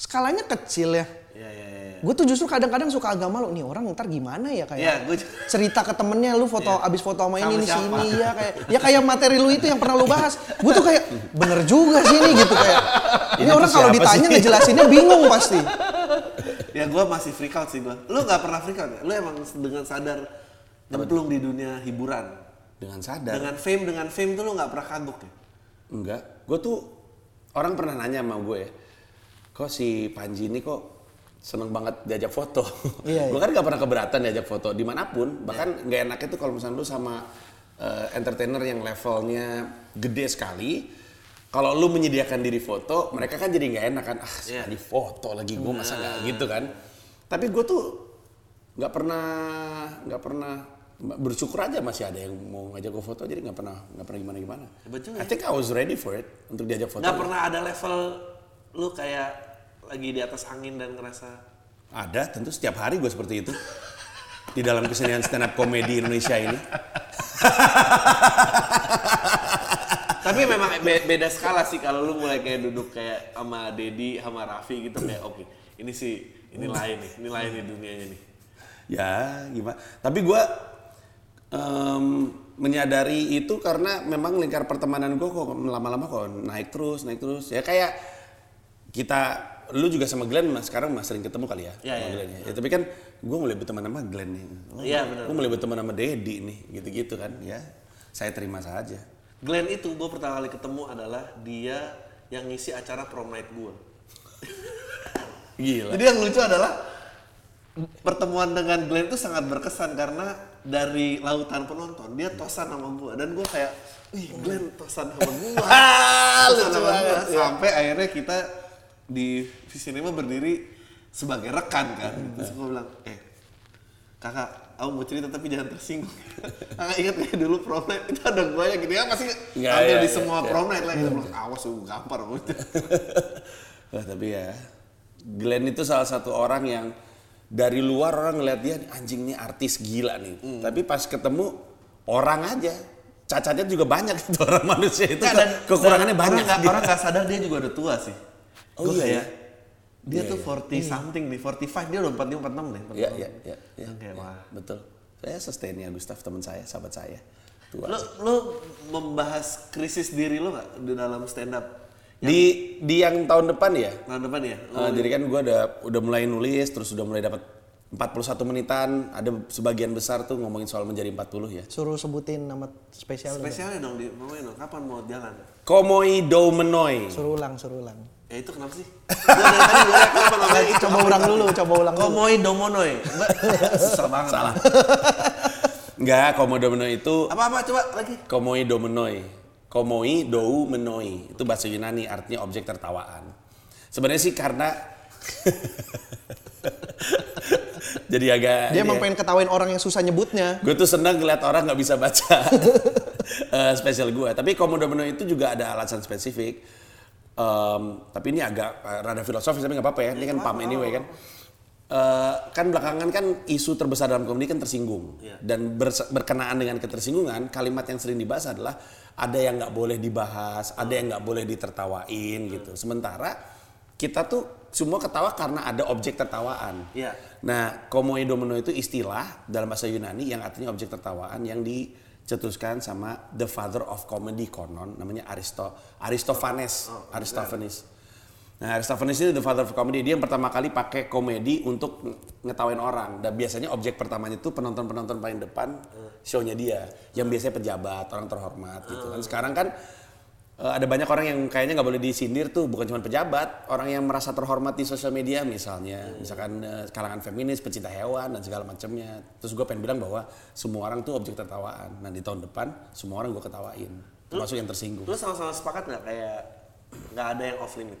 skalanya kecil ya. Iya iya iya. Gue tuh justru kadang-kadang suka agak malu nih orang ntar gimana ya kayak Iya, gua juga. cerita ke temennya lu foto abis foto sama ini Sama sini ya kayak ya kayak materi lu itu yang pernah lu bahas. Gue tuh kayak bener juga sih ini gitu kayak. Ini, Ini orang kalau ditanya sih? ngejelasinnya bingung pasti. Ya gua masih freak out sih gua. Lu nggak pernah freak out ya? Lu emang dengan sadar nyemplung di dunia hiburan. Dengan sadar. Dengan fame, dengan fame tuh lu nggak pernah kagok ya? Enggak. Gue tuh orang pernah nanya sama gue ya, kok si Panji ini kok seneng banget diajak foto. Iya, gue iya. kan gak pernah keberatan diajak foto di mana pun. Bahkan nggak enaknya tuh kalau misalnya lu sama eh, entertainer yang levelnya gede sekali. Kalau lu menyediakan diri foto, mereka kan jadi nggak enak kan. Ah, si Iya. Panji foto lagi gue masa nggak gitu kan. Tapi gue tuh nggak pernah nggak pernah bersyukur aja masih ada yang mau ngajak gue foto jadi nggak pernah nggak pernah gimana gimana. Juga I think I was ready for it untuk diajak foto. Nggak pernah ada level lu kayak lagi di atas angin dan ngerasa Ada, tentu setiap hari gue seperti itu. Di dalam kesenian stand up komedi Indonesia ini. Tapi memang be- beda skala sih kalau lu mulai kayak duduk kayak sama Dedi, sama Raffi gitu kayak oke, ini sih ini lain nih, ini lain nih dunianya nih. Ya, gimana. Tapi gue em, menyadari itu karena memang lingkar pertemanan gue kok lama-lama kok naik terus, naik terus. Ya kayak kita, lu juga sama Glenn mas sekarang mas sering ketemu kali ya, Iya, sama iya. Glenn ya. Ya, tapi kan gue mulai berteman sama Glenn nih. Oh, Iya, benar. Gue mulai berteman sama Dedi nih, gitu-gitu kan. Ya, saya terima saja. Glenn itu gue pertama kali ketemu adalah dia yang ngisi acara prom night gue. Gila. Jadi yang lucu adalah pertemuan dengan Glenn itu sangat berkesan karena dari lautan penonton dia tosan sama gue dan gue kayak, ih Glenn tosan sama gue, tosan sama gue banget, ya. sampai akhirnya kita di Visinema berdiri sebagai rekan kan. Terus gue bilang, eh kakak, aku mau cerita tapi jangan tersinggung. kakak ingat kayak dulu prom night itu ada gue yang gini kan pasti Iya, tampil iya, di semua iya. prom night lah. Kita bilang, awas lu gampar. Wah tapi ya, Glenn itu salah satu orang yang dari luar orang ngeliat dia anjing nih artis gila nih. Hmm. Tapi pas ketemu orang aja, cacatnya juga banyak itu orang manusia itu Nggak, ke- kekurangannya dan banyak. Orang nggak sadar dia juga udah tua sih. Oh Gua iya kayak, ya? Dia Iya, tuh iya. 40 something nih, 45 dia udah 45 46 nih. 46. Iya iya iya. iya, Oke, iya, wah. Betul. Saya sustainnya Gustaf teman saya, sahabat saya. Tua. Lo lo membahas krisis diri lo nggak di dalam stand up Di di yang tahun depan ya, tahun depan ya? Eh, jadi kan gue udah udah mulai nulis, terus udah mulai dapat 41 menitan. Ada sebagian besar tuh ngomongin soal menjadi 40 ya. Suruh sebutin nama spesial. Spesialnya dong di ngomongin dong, kapan mau jalan? Komoi do menoi. Suruh ulang, suruh ulang. Ya itu kenapa sih? Gua dari tadi gue kenapa namanya itu? Coba ulang dulu, coba ulang dulu. Komoi domonoi. Mbak, Susah banget. Salah. Enggak, komo do menoi itu Apa-apa coba lagi. komoi do menoi. Komoi dou menoi. Itu bahasa Yunani artinya objek tertawaan. Sebenarnya sih karena jadi agak Dia emang pengen ketawain orang yang susah nyebutnya. Gue tuh seneng ngeliat orang nggak bisa baca eh, spesial gue. Tapi komodo meno itu juga ada alasan spesifik. Em, tapi ini agak eh, rada filosofis tapi nggak apa-apa ya. Ini kan pam anyway kan. eh, kan belakangan kan isu terbesar dalam komedi kan tersinggung Iya. dan berse- berkenaan dengan ketersinggungan kalimat yang sering dibahas adalah ada yang nggak boleh dibahas, ada yang nggak boleh ditertawain gitu. Sementara kita tuh semua ketawa karena ada objek tertawaan. Iya. Nah, komoedomeno itu istilah dalam bahasa Yunani yang artinya objek tertawaan yang dicetuskan sama the father of comedy konon namanya Aristo Aristophanes. Aristophanes. Nah, Aristophanes ini the father of comedy. Dia yang pertama kali pakai komedi untuk ng- ngetawain orang. Dan biasanya objek pertamanya itu penonton-penonton paling depan show-nya dia. Yang biasanya pejabat, orang terhormat gitu kan. Sekarang kan eh, ada banyak orang yang kayaknya nggak boleh disindir tuh bukan cuma pejabat orang yang merasa terhormat di sosial media misalnya misalkan eh, kalangan feminis pecinta hewan dan segala macamnya terus gue pengen bilang bahwa semua orang tuh objek tertawaan nah di tahun depan semua orang gue ketawain termasuk yang tersinggung Lu sama-sama sepakat nggak kayak nggak ada yang off limit?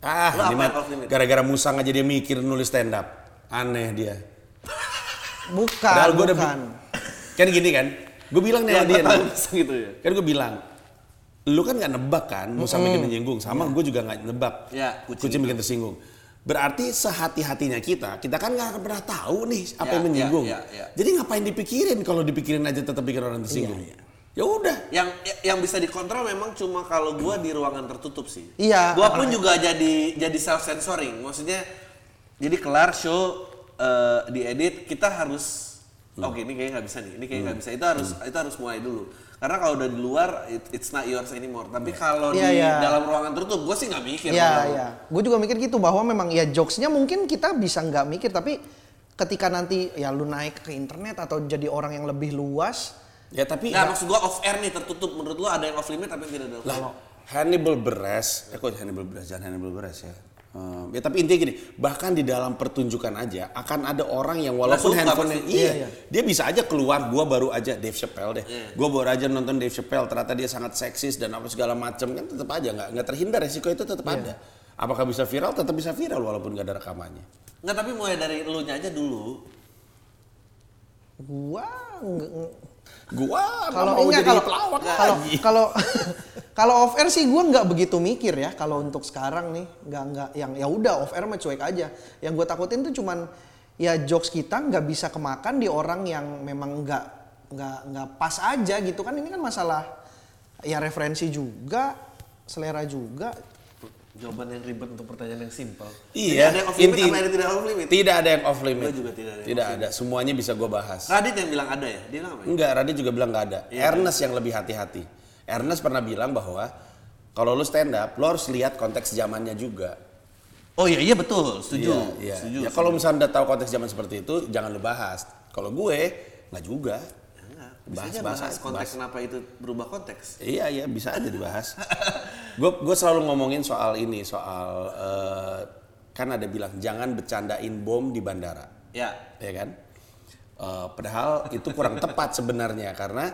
ah Lu apa yang off limit? gara-gara musang aja dia mikir nulis stand up aneh dia Bukan, Padahal udah bukan. bi- kan gini kan gue bilang nih dia nih, gitu ya. kan gue bilang lu kan nggak nebak kan musang bikin tersinggung sama gue juga nggak nebak Ya, kucing. kucing. bikin tersinggung berarti sehati-hatinya kita kita kan nggak akan pernah tahu nih apa Ya, yang menyinggung ya, ya, ya. jadi ngapain dipikirin kalau dipikirin aja tetap bikin orang tersinggung ya udah Yang yang bisa dikontrol memang cuma kalau gua di ruangan tertutup sih. Iya. Gua pun juga jadi jadi self censoring. Maksudnya jadi kelar show eh, diedit kita harus Hmm. oke ini kayaknya nggak bisa nih. Ini kayaknya nggak bisa. Itu harus itu harus mulai dulu. Karena kalau udah di luar it- it's not yours anymore. Tapi kalau Iya, di iya. dalam ruangan tertutup gua sih nggak mikir. Iya, Bang. iya. Gue juga mikir gitu bahwa memang ya jokesnya mungkin kita bisa nggak mikir tapi ketika nanti ya lu naik ke internet atau jadi orang yang lebih luas, ya tapi Nggak, maksud gua off air nih tertutup. Menurut lu ada yang off limit tapi yang tidak ada off limit? Hannibal Beres, eh kok Hannibal Beres, jangan Hannibal Beres ya. Eh, ya tapi intinya gini, bahkan di dalam pertunjukan aja akan ada orang yang walaupun suka handphonenya iya, Iya, iya. dia bisa aja keluar. Gua baru aja Dave Chappelle deh, Iya. gua baru aja nonton Dave Chappelle. Ternyata dia sangat seksis dan apa segala macam kan tetap aja nggak nggak terhindar resiko itu tetap ada. Apakah bisa viral? Tetap bisa viral walaupun nggak ada rekamannya. Nggak, tapi mulai dari lu nya aja dulu. gua nggak- Gua kalau mau jadi kalau pelawak kalau lagi. kalau kalau off air sih gue nggak begitu mikir ya kalau untuk sekarang nih nggak nggak yang ya udah off air mah cuek aja yang gue takutin tuh cuman ya jokes kita nggak bisa kemakan di orang yang memang nggak nggak nggak pas aja gitu kan ini kan masalah ya referensi juga selera juga Jawaban yang ribet untuk pertanyaan yang simpel. Iya, Tidak ada yang off limit inti- tidak off limit? Tidak ada yang off limit. Gua juga tidak ada yang Tidak off ada. Semuanya bisa gua bahas. Radit yang bilang ada ya? Dia bilang apa? ya? Enggak, Radit juga bilang nggak ada. Iya, Ernest yang lebih hati-hati. Ernest pernah bilang bahwa kalau lu stand up, lo harus lihat konteks zamannya juga. Oh iya iya betul, setuju. Iya, iya. Setuju. Ya kalau misalnya udah tahu konteks zaman seperti itu, jangan lu bahas. Kalau gue nggak juga. Bisa aja bahas- bahas, bahas- konteks bahas. kenapa itu berubah konteks. Iya iya bisa aja dibahas. Gue gue selalu ngomongin soal ini soal eh, kan ada bilang jangan bercandain bom di bandara. Ya. ya kan? Eh, padahal itu kurang tepat sebenarnya karena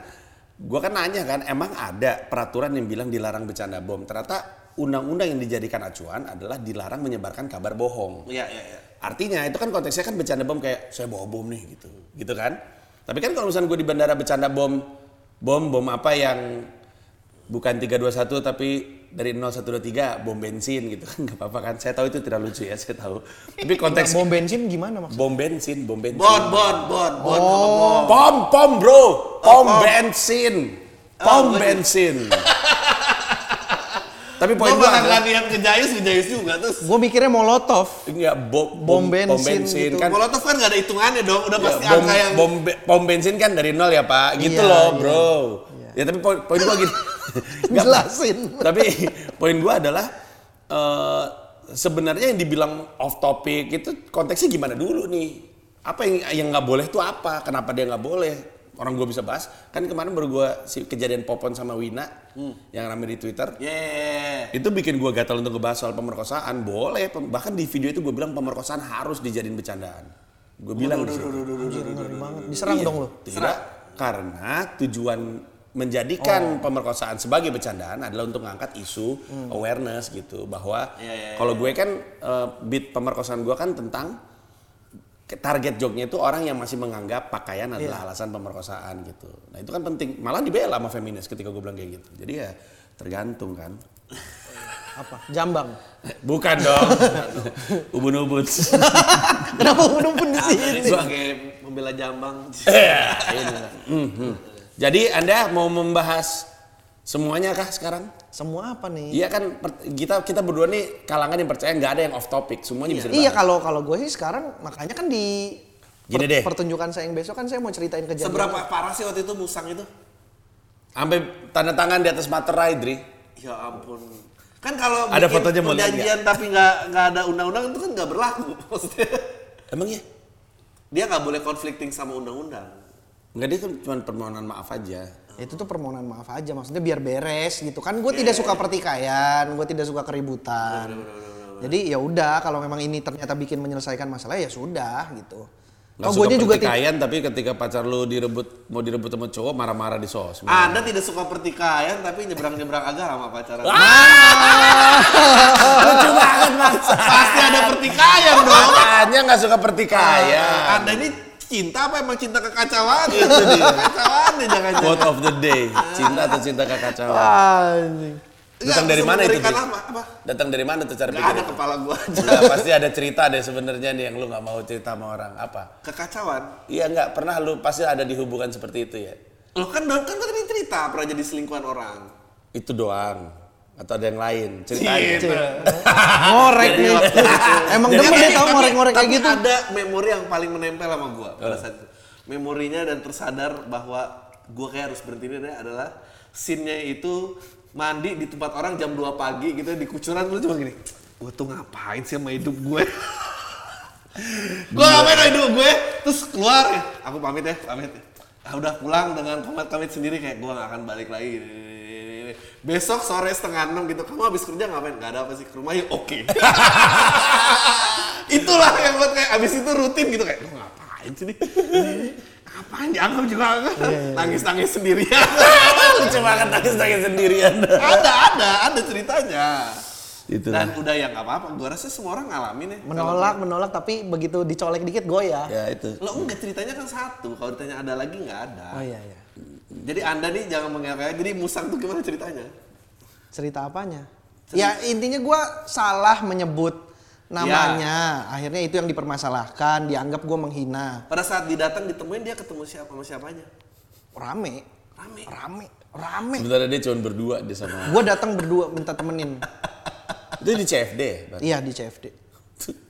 gua kan nanya kan emang ada peraturan yang bilang dilarang bercanda bom. Ternyata undang-undang yang dijadikan acuan adalah dilarang menyebarkan kabar bohong. Iya iya iya. Artinya itu kan konteksnya kan bercanda bom kayak saya bawa bom nih gitu, gitu kan? Tapi kan kalau misalnya gue di bandara bercanda bom, bom bom apa yang bukan 321 tapi dari 0123 bom bensin gitu kan nggak apa-apa kan? Saya tahu itu tidak lucu ya, saya tahu. Tapi konteks bom bensin gimana maksudnya bom bensin, bom bensin. Bon bon bon bon bom. Pom pom bro, pom pom. bensin, Oh, pom gua- bensin. Tapi poin adalah nggak niat ke Jayus, ke Jayus juga terus. gue mikirnya molotov enggak bom, Bom bensin gitu. kan Molotov kan nggak ada hitungannya dong, udah Ya, pasti bom, angka yang bom, pom bensin kan dari nol ya pak, gitu Iya, loh iya. Ya tapi poin, poin gua gini. Jelasin. tapi poin gua adalah eh, sebenarnya yang dibilang off topic itu konteksnya gimana dulu nih? Apa yang yang nggak boleh tuh apa? Kenapa dia nggak boleh? Orang gua bisa bahas. Kan kemarin baru gua si kejadian Popon sama Wina yang rame di Twitter. Yeah. Itu bikin gua gatal untuk ngebahas soal pemerkosaan. Boleh, pem- bahkan di video itu gue bilang pemerkosaan harus dijadiin bercandaan. Gue bilang diserang Iya, dong lo Tidak, karena tujuan menjadikan pemerkosaan sebagai bercandaan adalah untuk mengangkat isu awareness gitu bahwa Iya, iya, kalau gue kan eh, beat pemerkosaan gue kan tentang target joknya itu orang yang masih menganggap pakaian adalah alasan pemerkosaan gitu. Nah itu kan penting. Malah dibela sama feminis ketika gue bilang kayak gitu. Jadi ya tergantung kan. Apa? Jambang. Bukan dong. Ubun-ubun. Kenapa udah di sini? Sebagai membela Jambang. Mhm. Jadi Anda mau membahas semuanya kah sekarang? Semua apa nih? Iya kan per- kita kita berdua nih kalangan yang percaya nggak ada yang off topic, semuanya bisa Iya dibahas. kalau kalau gue sih sekarang makanya kan di Gini deh. pertunjukan saya yang besok kan saya mau ceritain kejadian. Seberapa parah sih waktu itu musang itu? Sampai tanda tangan di atas materai, Dri. Ya ampun. Kan kalau Ada fotonya, mau lihat perjanjian tapi nggak nggak ada undang-undang itu kan nggak berlaku. Maksudnya Emang iya? dia nggak boleh conflicting sama undang-undang. Enggak dia kan cuma permohonan maaf aja. Itu tuh permohonan maaf aja maksudnya biar beres gitu kan. Gue tidak suka pertikaian, gue tidak suka keributan. Jadi ya udah kalau memang ini ternyata bikin menyelesaikan masalah ya sudah gitu. Nggak Oh, suka juga ti- pertikaian tapi ketika pacar lu direbut mau direbut sama cowok marah-marah di sosmed. Anda tidak suka pertikaian tapi nyebrang-nyebrang agama pacaran. Lucu banget bangsa. Pasti ada pertikaian dong. Makanya nggak suka pertikaian. Anda ini cinta apa emang cinta kekacauan? Itu dia. Kekacauan deh jangan-jangan. Quote of the day, cinta atau cinta kekacauan. Anjing. Datang dari mana itu, apa? apa? Datang dari mana tuh cara Gak pikir ada itu? kepala gua aja. Pasti ada cerita deh sebenarnya nih yang lu nggak mau cerita sama orang. Apa? Kekacauan. Iya nggak pernah lu pasti ada di hubungan seperti itu ya. Lo kan kan kan tadi cerita pernah jadi selingkuhan orang. Itu doang atau ada yang lain ceritain. Gitu. Ngorek nih. Emang demen deh tau tapi- ngorek-ngorek kayak tapi gitu. ada memori yang paling menempel sama gua pada saat itu. Memorinya dan tersadar bahwa gua kayak harus berhenti ini adalah scene-nya itu mandi di tempat orang jam 2 pagi gitu di kucuran lu cuma gini. Gua tuh ngapain sih sama hidup gue? gua ngapain sama hidup gue? Terus keluar ya. Aku pamit ya, pamit. Ah, udah pulang dengan komat kamit sendiri kayak gua gak akan balik lagi. Besok sore setengah enam gitu, kamu habis kerja ngapain? Gak ada apa sih ke rumah ya oke. Itulah yang buat kayak abis itu rutin gitu kayak, lu ngapain sih nih? Ngapain dianggap juga nangis-nangis sendirian. Lucu banget nangis nangis sendirian. ada, ada, ada ceritanya. Itu. Dan udah ya nggak apa-apa, gua rasa semua orang ngalamin ya. Menolak, menolak tapi begitu dicolek dikit goyah. Ya itu. Lo enggak ceritanya kan satu, kalau ditanya ada lagi nggak ada. Oh iya iya. Jadi anda nih jangan mengelak jadi musang tuh gimana ceritanya? Cerita apanya? Ya intinya gua salah menyebut namanya. Akhirnya itu yang dipermasalahkan, dianggap gua menghina. Pada saat didatang ditemuin dia ketemu siapa sama siapanya? Rame, Rame. rame, rame. Sebenarnya dia cuma berdua dia sama. Gua datang berdua minta temenin. Itu di CFD ya? Iya di CFD.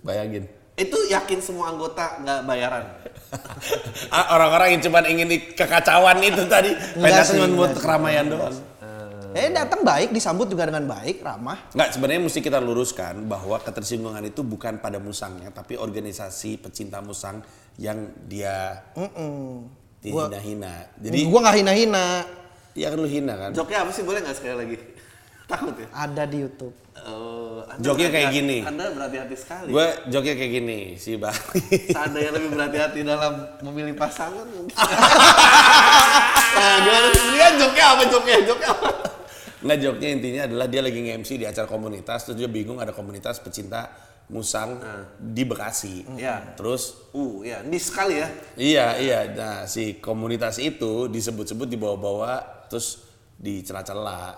Bayangin. Itu yakin semua anggota nggak bayaran? Ah, Orang-orang yang cuma ingin di- kekacauan itu tadi. Sih, cuma buat keramaian doang. Eh datang baik, disambut juga dengan baik, ramah. Nggak, sebenarnya mesti kita luruskan bahwa ketersinggungan itu bukan pada musangnya, tapi organisasi pecinta musang yang dia dihina-hina. Jadi, gua nggak hina-hina. ya kan lu hina kan? Joknya apa sih boleh nggak sekali lagi? Takut ya? Ada di YouTube. Oh, Anda Joknya kayak gini. Anda berhati-hati sekali. Gue joknya kayak gini, si Bali. Seandainya lebih berhati-hati dalam memilih pasangan mungkin. nah, gimana sih? Ini kan joknya apa joknya? Joknya apa? Nggak joknya intinya adalah dia lagi nge-MC di acara komunitas, terus dia bingung ada komunitas pecinta musang di Bekasi. Iya. Terus Uh, ya, ini sekali ya. Iya iya, nah si komunitas itu disebut-sebut dibawa-bawa terus dicela-cela,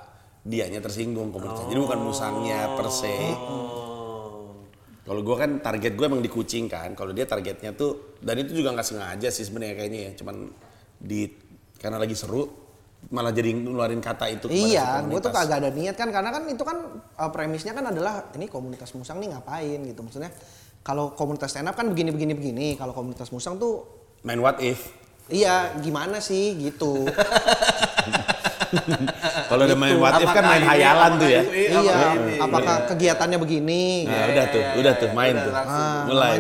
dianya tersinggung komunitas. Jadi bukan musangnya per se. Kalau gue kan target gue emang di kucing kan, kalau dia targetnya tuh dan itu juga nggak sengaja sih sebenarnya kayaknya ya, cuman di karena lagi seru malah jadi ngeluarin kata itu Iya, gue tuh kagak ada niat kan karena kan itu kan uh, premisnya kan adalah ini komunitas musang nih ngapain gitu maksudnya. Kalau komunitas stand up kan begini begini begini, kalau komunitas musang tuh main what if. iya gimana sih gitu. Kalau udah main what if kan main hayalan tuh ya. ini, iya, apakah kegiatannya begini? Nah, udah tuh, iya, udah iya, tuh iya, main tuh. langsung. Ah, mulai.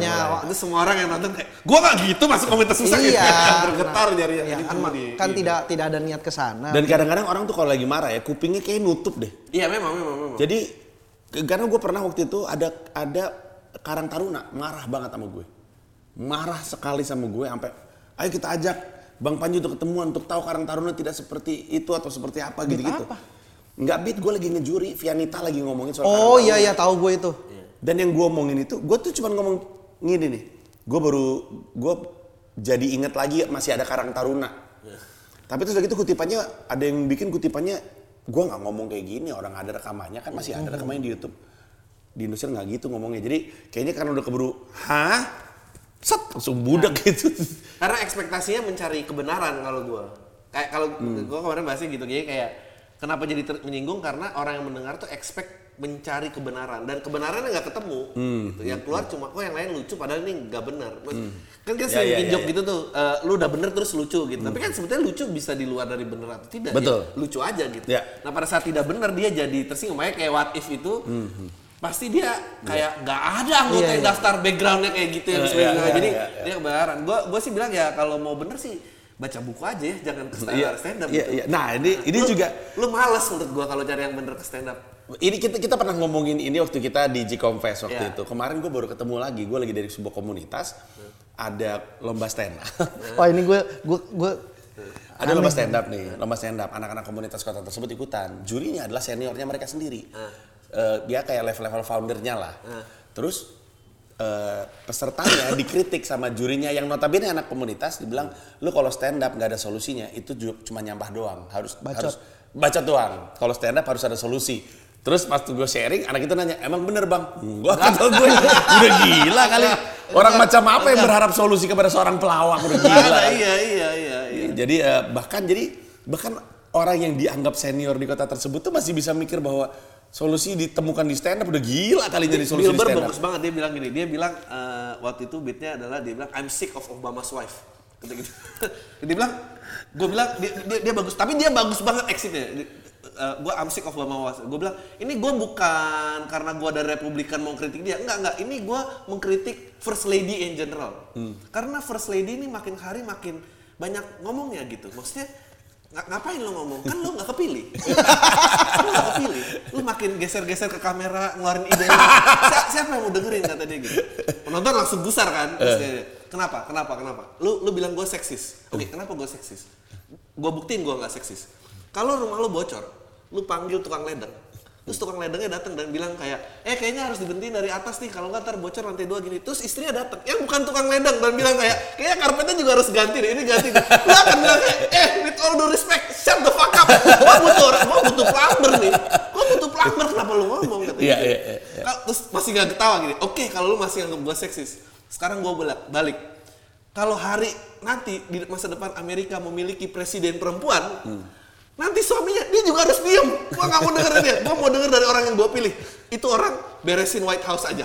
Itu semua orang yang nonton kayak, gua nggak gitu masuk komunitas susah gitu. iya, Bergetar nah, jarinya. iya, Ini kan, cuma ma- di- kan tidak tidak ada niat ke sana. Dan kadang-kadang orang tuh kalau lagi marah ya kupingnya kayak nutup deh. Iya memang, memang, memang. Jadi karena gue pernah waktu itu ada ada Karang Taruna marah banget sama gue, marah sekali sama gue sampai ayo kita ajak Bang Panji untuk ketemuan untuk tahu Karang Taruna tidak seperti itu atau seperti apa gitu-gitu. apa? Nggak beat gue lagi ngejuri, Vianita lagi ngomongin soal oh iya iya tahu gue itu. Dan yang gue omongin itu, gue tuh cuma ngomong gini nih. Gue baru, gue jadi inget lagi masih ada Karang Taruna. Tapi terus lagi itu kutipannya, ada yang bikin kutipannya gue nggak ngomong kayak gini orang ada rekamannya kan masih ada rekamannya di YouTube di Indonesia nggak gitu ngomongnya jadi kayaknya karena udah keburu hah set langsung budak gitu Karena ekspektasinya mencari kebenaran kalau gua. Kayak kalau Hmm. gua kemarin bahasnya gitu jadi kayak kenapa jadi menyinggung karena orang yang mendengar tuh expect mencari kebenaran dan kebenarannya nggak ketemu Hmm. gitu. Yang keluar cuma kok yang lain lucu padahal ini nggak benar. Mas- Kan kita Ya, sering ya, ya, ya. gitu tuh, eh, lu udah bener terus lucu gitu. Tapi kan sebetulnya lucu bisa di luar dari bener atau tidak. Betul. Ya, lucu aja gitu. Ya. Nah pada saat tidak benar dia jadi tersinggung. Makanya kayak what if itu pasti dia kayak nggak ada anggota Iya, yang iya. daftar backgroundnya kayak gitu yang Iya, sebenarnya. iya, Jadi iya, iya. dia kebenaran. Gue gue sih bilang ya kalau mau bener sih baca buku aja ya, jangan ke stand Iya, up. Stand up iya, gitu. iya. Nah, ini- ini Lu- juga- lu males menurut gue kalau cari yang bener ke stand up. ini kita kita pernah ngomongin ini waktu kita di Gcom Fest waktu Iya. itu kemarin gue baru ketemu lagi gue lagi dari sebuah komunitas ada lomba stand up Wah ini gue gue gue ada lomba stand up nih lomba stand up anak-anak komunitas kota tersebut ikutan jurinya adalah seniornya mereka sendiri Eh, dia kayak level-level foundernya lah. Terus eh, pesertanya dikritik sama jurinya yang notabene anak komunitas dibilang lu kalau stand up nggak ada solusinya itu cuma nyampah doang. Harus Bacot. harus baca doang. Kalau stand up harus ada solusi. Terus pas gue sharing anak itu nanya emang bener bang? Gua kata gue udah gila kali. Orang macam apa yang berharap solusi kepada seorang pelawak? Udah gila. Iya iya iya. iya. jadi eh, bahkan jadi bahkan orang yang dianggap senior di kota tersebut tuh masih bisa mikir bahwa solusi ditemukan di stand up udah gila kali jadi solusi di Bilber stand up. bagus banget dia bilang gini, dia bilang eh, waktu itu beatnya adalah dia bilang I'm sick of Obama's wife. Kata gitu. dia bilang, gue bilang dia, dia, dia bagus, tapi dia bagus banget exitnya. gue I'm sick of Obama's wife. Gue bilang ini gue bukan karena gue dari Republikan mau kritik dia, enggak enggak. Ini gue mengkritik First Lady in general. Karena First Lady ini makin hari makin banyak ngomongnya gitu. Maksudnya ngapain lo ngomong? Kan lo nggak kepilih. lu nggak kepilih. Lu makin geser-geser ke kamera ngeluarin ide. Si- siapa yang mau dengerin kata dia gitu. Penonton langsung gusar kan. Terus dia, kenapa? Kenapa? Kenapa? Lu lu bilang gue seksis. Oke, kenapa gue seksis? Gue buktiin gue nggak seksis. Kalau rumah lu bocor, lu panggil tukang ledeng. Terus tukang ledengnya datang dan bilang kayak, eh kayaknya harus dibentiin dari atas nih, kalau nggak ntar bocor lantai dua gini. Terus istrinya datang, yang bukan tukang ledeng dan bilang kayak, kayaknya karpetnya juga harus ganti deh, ini ganti deh. Lu akan bilang kayak, eh with all due respect, shut the fuck up. Gua butuh orang, gua butuh plumber nih. Gua butuh plumber, kenapa lu ngomong? Iya, gitu. iya, iya, iya. Terus masih gak ketawa gini, oke kalau lu masih anggap gua seksis, sekarang gua balik. balik. Kalau hari nanti di masa depan Amerika memiliki presiden perempuan, nanti suaminya dia juga harus diem. Gua nggak mau dengerin dia. Gua mau denger dari orang yang gua pilih. Itu orang beresin White House aja.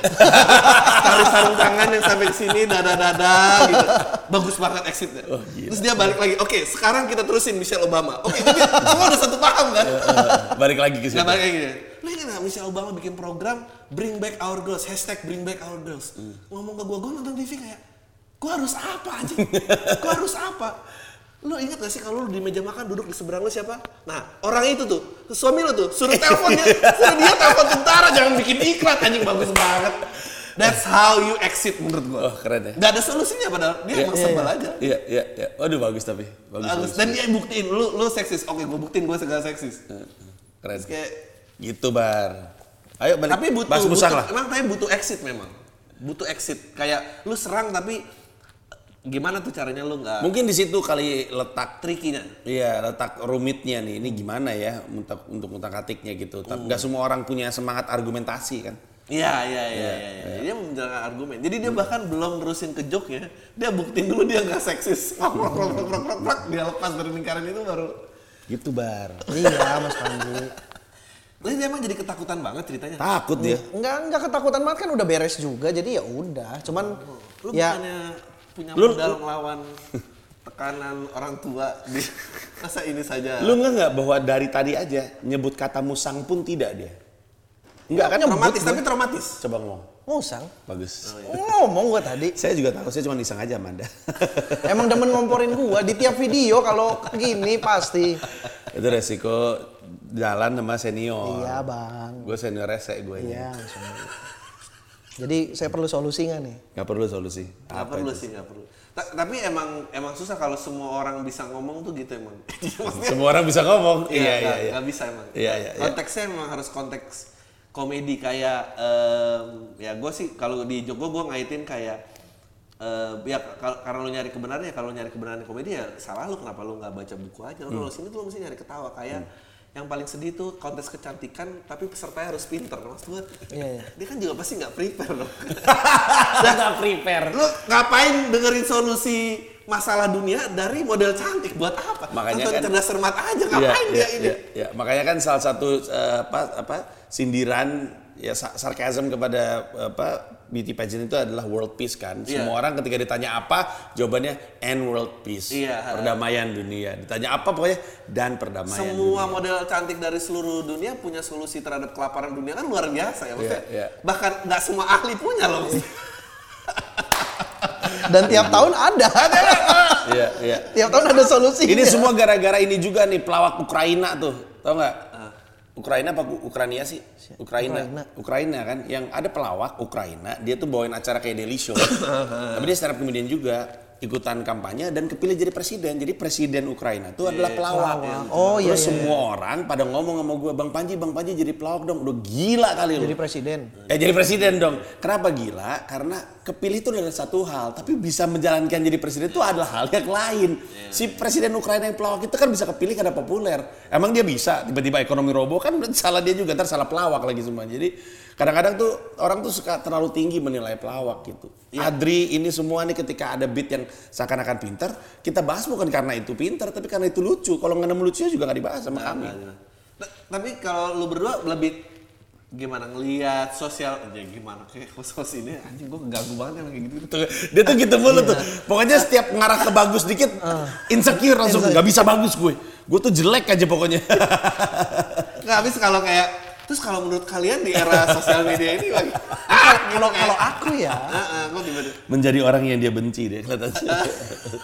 Tarik sarung tangan yang sampai ke sini, dada dada gitu. Bagus banget exitnya. Terus dia balik lagi. Oke, sekarang kita terusin Michelle Obama. Oke, jadi semua udah satu paham kan? Eh, balik lagi ke situ. Nah, balik kayak gini. Lu ingat Michelle Obama bikin program Bring Back Our Girls, hashtag Bring Back Our Girls. Ngomong ke gua, gua nonton TV kayak, gua harus apa aja? gua harus apa? Lu ingat gak sih kalau lu di meja makan duduk di seberang lu siapa? Nah, orang itu tuh, suami lu tuh, suruh telepon dia, suruh dia telepon tentara, jangan bikin iklan anjing bagus banget. That's how you exit menurut gua. Oh, keren ya. Gak ada solusinya padahal, dia emang sebel aja. Iya, iya, iya. Waduh bagus tapi. Bagus. Bagus. Dan dia buktiin, lu lu seksis. Oke, gua buktiin gua segala seksis. Keren. Terus kayak Gitu, Bar. Ayo balik. tapi butuh, butuh musang lah. emang tapi butuh exit memang butuh exit kayak lu serang tapi gimana tuh caranya lu nggak Mungkin di situ kali letak trikinya Iya, letak rumitnya nih. Ini gimana ya untuk untuk utak atiknya gitu. Tapi nggak semua orang punya semangat argumentasi kan. iya iya iya iya iya. dia menjalankan argumen jadi dia bahkan belum nerusin ke joke ya dia buktiin dulu dia nggak seksis Rok, rok, rok, rok, rok, rok, rok. dia lepas dari lingkaran itu baru Gitu, Bar. iya Mas Panji. Lalu dia emang jadi ketakutan banget ceritanya Takut dia. Enggak enggak ketakutan banget kan udah beres juga jadi ya udah. Cuman lu ya bukannya punya Lu- modal ngelawan tekanan orang tua di masa ini saja Lu nggak nggak bahwa dari tadi aja nyebut kata musang pun tidak dia? Enggak kan? traumatis tapi gua. traumatis Coba ngomong. musang. Bagus. Ngomong gua tadi. Saya juga tahu, saya cuma iseng aja Amanda. Emang demen ngomporin gua di tiap video kalau gini pasti. Itu resiko jalan sama senior. Iya, Bang. Gue senior rese gue ini. Iya, langsung. Jadi saya perlu solusi nggak nih? Gak perlu solusi. Nggak perlu itu? sih nggak perlu Ta- tapi emang emang susah kalau semua orang bisa ngomong tuh gitu emang Maksudnya, Semua orang bisa ngomong. Iya, iya, nggak- iya. nggak bisa emang Iya, iya, iya. konteksnya emang harus konteks komedi kayak em, ya gue sih kalau di Jogja gue ngaitin kayak eh, ya karena lu nyari kebenaran ya kalau nyari kebenaran di komedi ya salah lu kenapa lu nggak baca buku aja Hmm. lu kalau sini tuh lu mesti nyari ketawa kayak yang paling sedih tuh kontes kecantikan tapi pesertanya harus pinter maksud gue Iya, iya. dia kan juga pasti nggak prepare dong Udah nggak prepare. lu ngapain dengerin solusi masalah dunia dari model cantik buat apa Makanya Nonton kan- cerdas cermat aja Iya, ngapain dia iya, ini iya, iya. Makanya kan salah satu eh, apa apa sindiran ya sa- sarkasm kepada apa beauty pageant itu adalah world peace kan. Iya. Semua orang ketika ditanya apa, jawabannya and world peace. Iya. Perdamaian dunia. Ditanya apa pokoknya dan perdamaian semua dunia. model cantik dari seluruh dunia punya solusi terhadap kelaparan dunia kan luar biasa ya maksudnya Iya, iya. bahkan nggak semua ahli punya loh Dan tiap tahun ada. Iya, iya. tiap tahun ada solusi. Ini semua gara-gara ini juga nih pelawak Ukraina tuh, tau nggak? Ukraina apa Ukraina sih? Ukraina. Ukraina. Ukraina kan, yang ada pelawak Ukraina, dia tuh bawain acara kayak Daily Show. Tapi dia stand up comedian juga, ikutan kampanye dan kepilih jadi presiden. Jadi presiden Ukraina itu adalah pelawak. Oh, iya, Terus iya, semua orang pada ngomong sama gue, Bang Panji, Bang Panji jadi pelawak dong. Udah gila kali lu. Jadi presiden. Ya jadi presiden dong. Kenapa gila? Karena kepilih itu adalah satu hal, tapi bisa menjalankan jadi presiden itu adalah hal yang lain. Si presiden Ukraina yang pelawak itu kan bisa kepilih karena populer. Emang dia bisa tiba-tiba ekonomi roboh kan salah dia juga ntar salah pelawak lagi semua. Jadi kadang-kadang tuh orang tuh suka terlalu tinggi menilai pelawak gitu. Adri ini semua nih ketika ada beat yang seakan-akan pintar, kita bahas bukan karena itu pintar, tapi karena itu lucu. Kalau nggak nemu lucunya juga nggak dibahas sama kami. Nah, tapi kalau lu berdua lebih gimana ngelihat sosial ya gimana kayak host-host ini anjing gua keganggu banget emang kayak gitu Tuh, dia tuh gitu mulu tuh. Pokoknya setiap ngarah ke bagus dikit, insecure langsung nggak bisa bagus gue. Gue tuh jelek aja pokoknya. nggak habis kalau kayak terus kalau menurut kalian di era sosial media ini lagi Kalau kalau aku ya, gue Menjadi orang yang dia benci deh kelihatannya.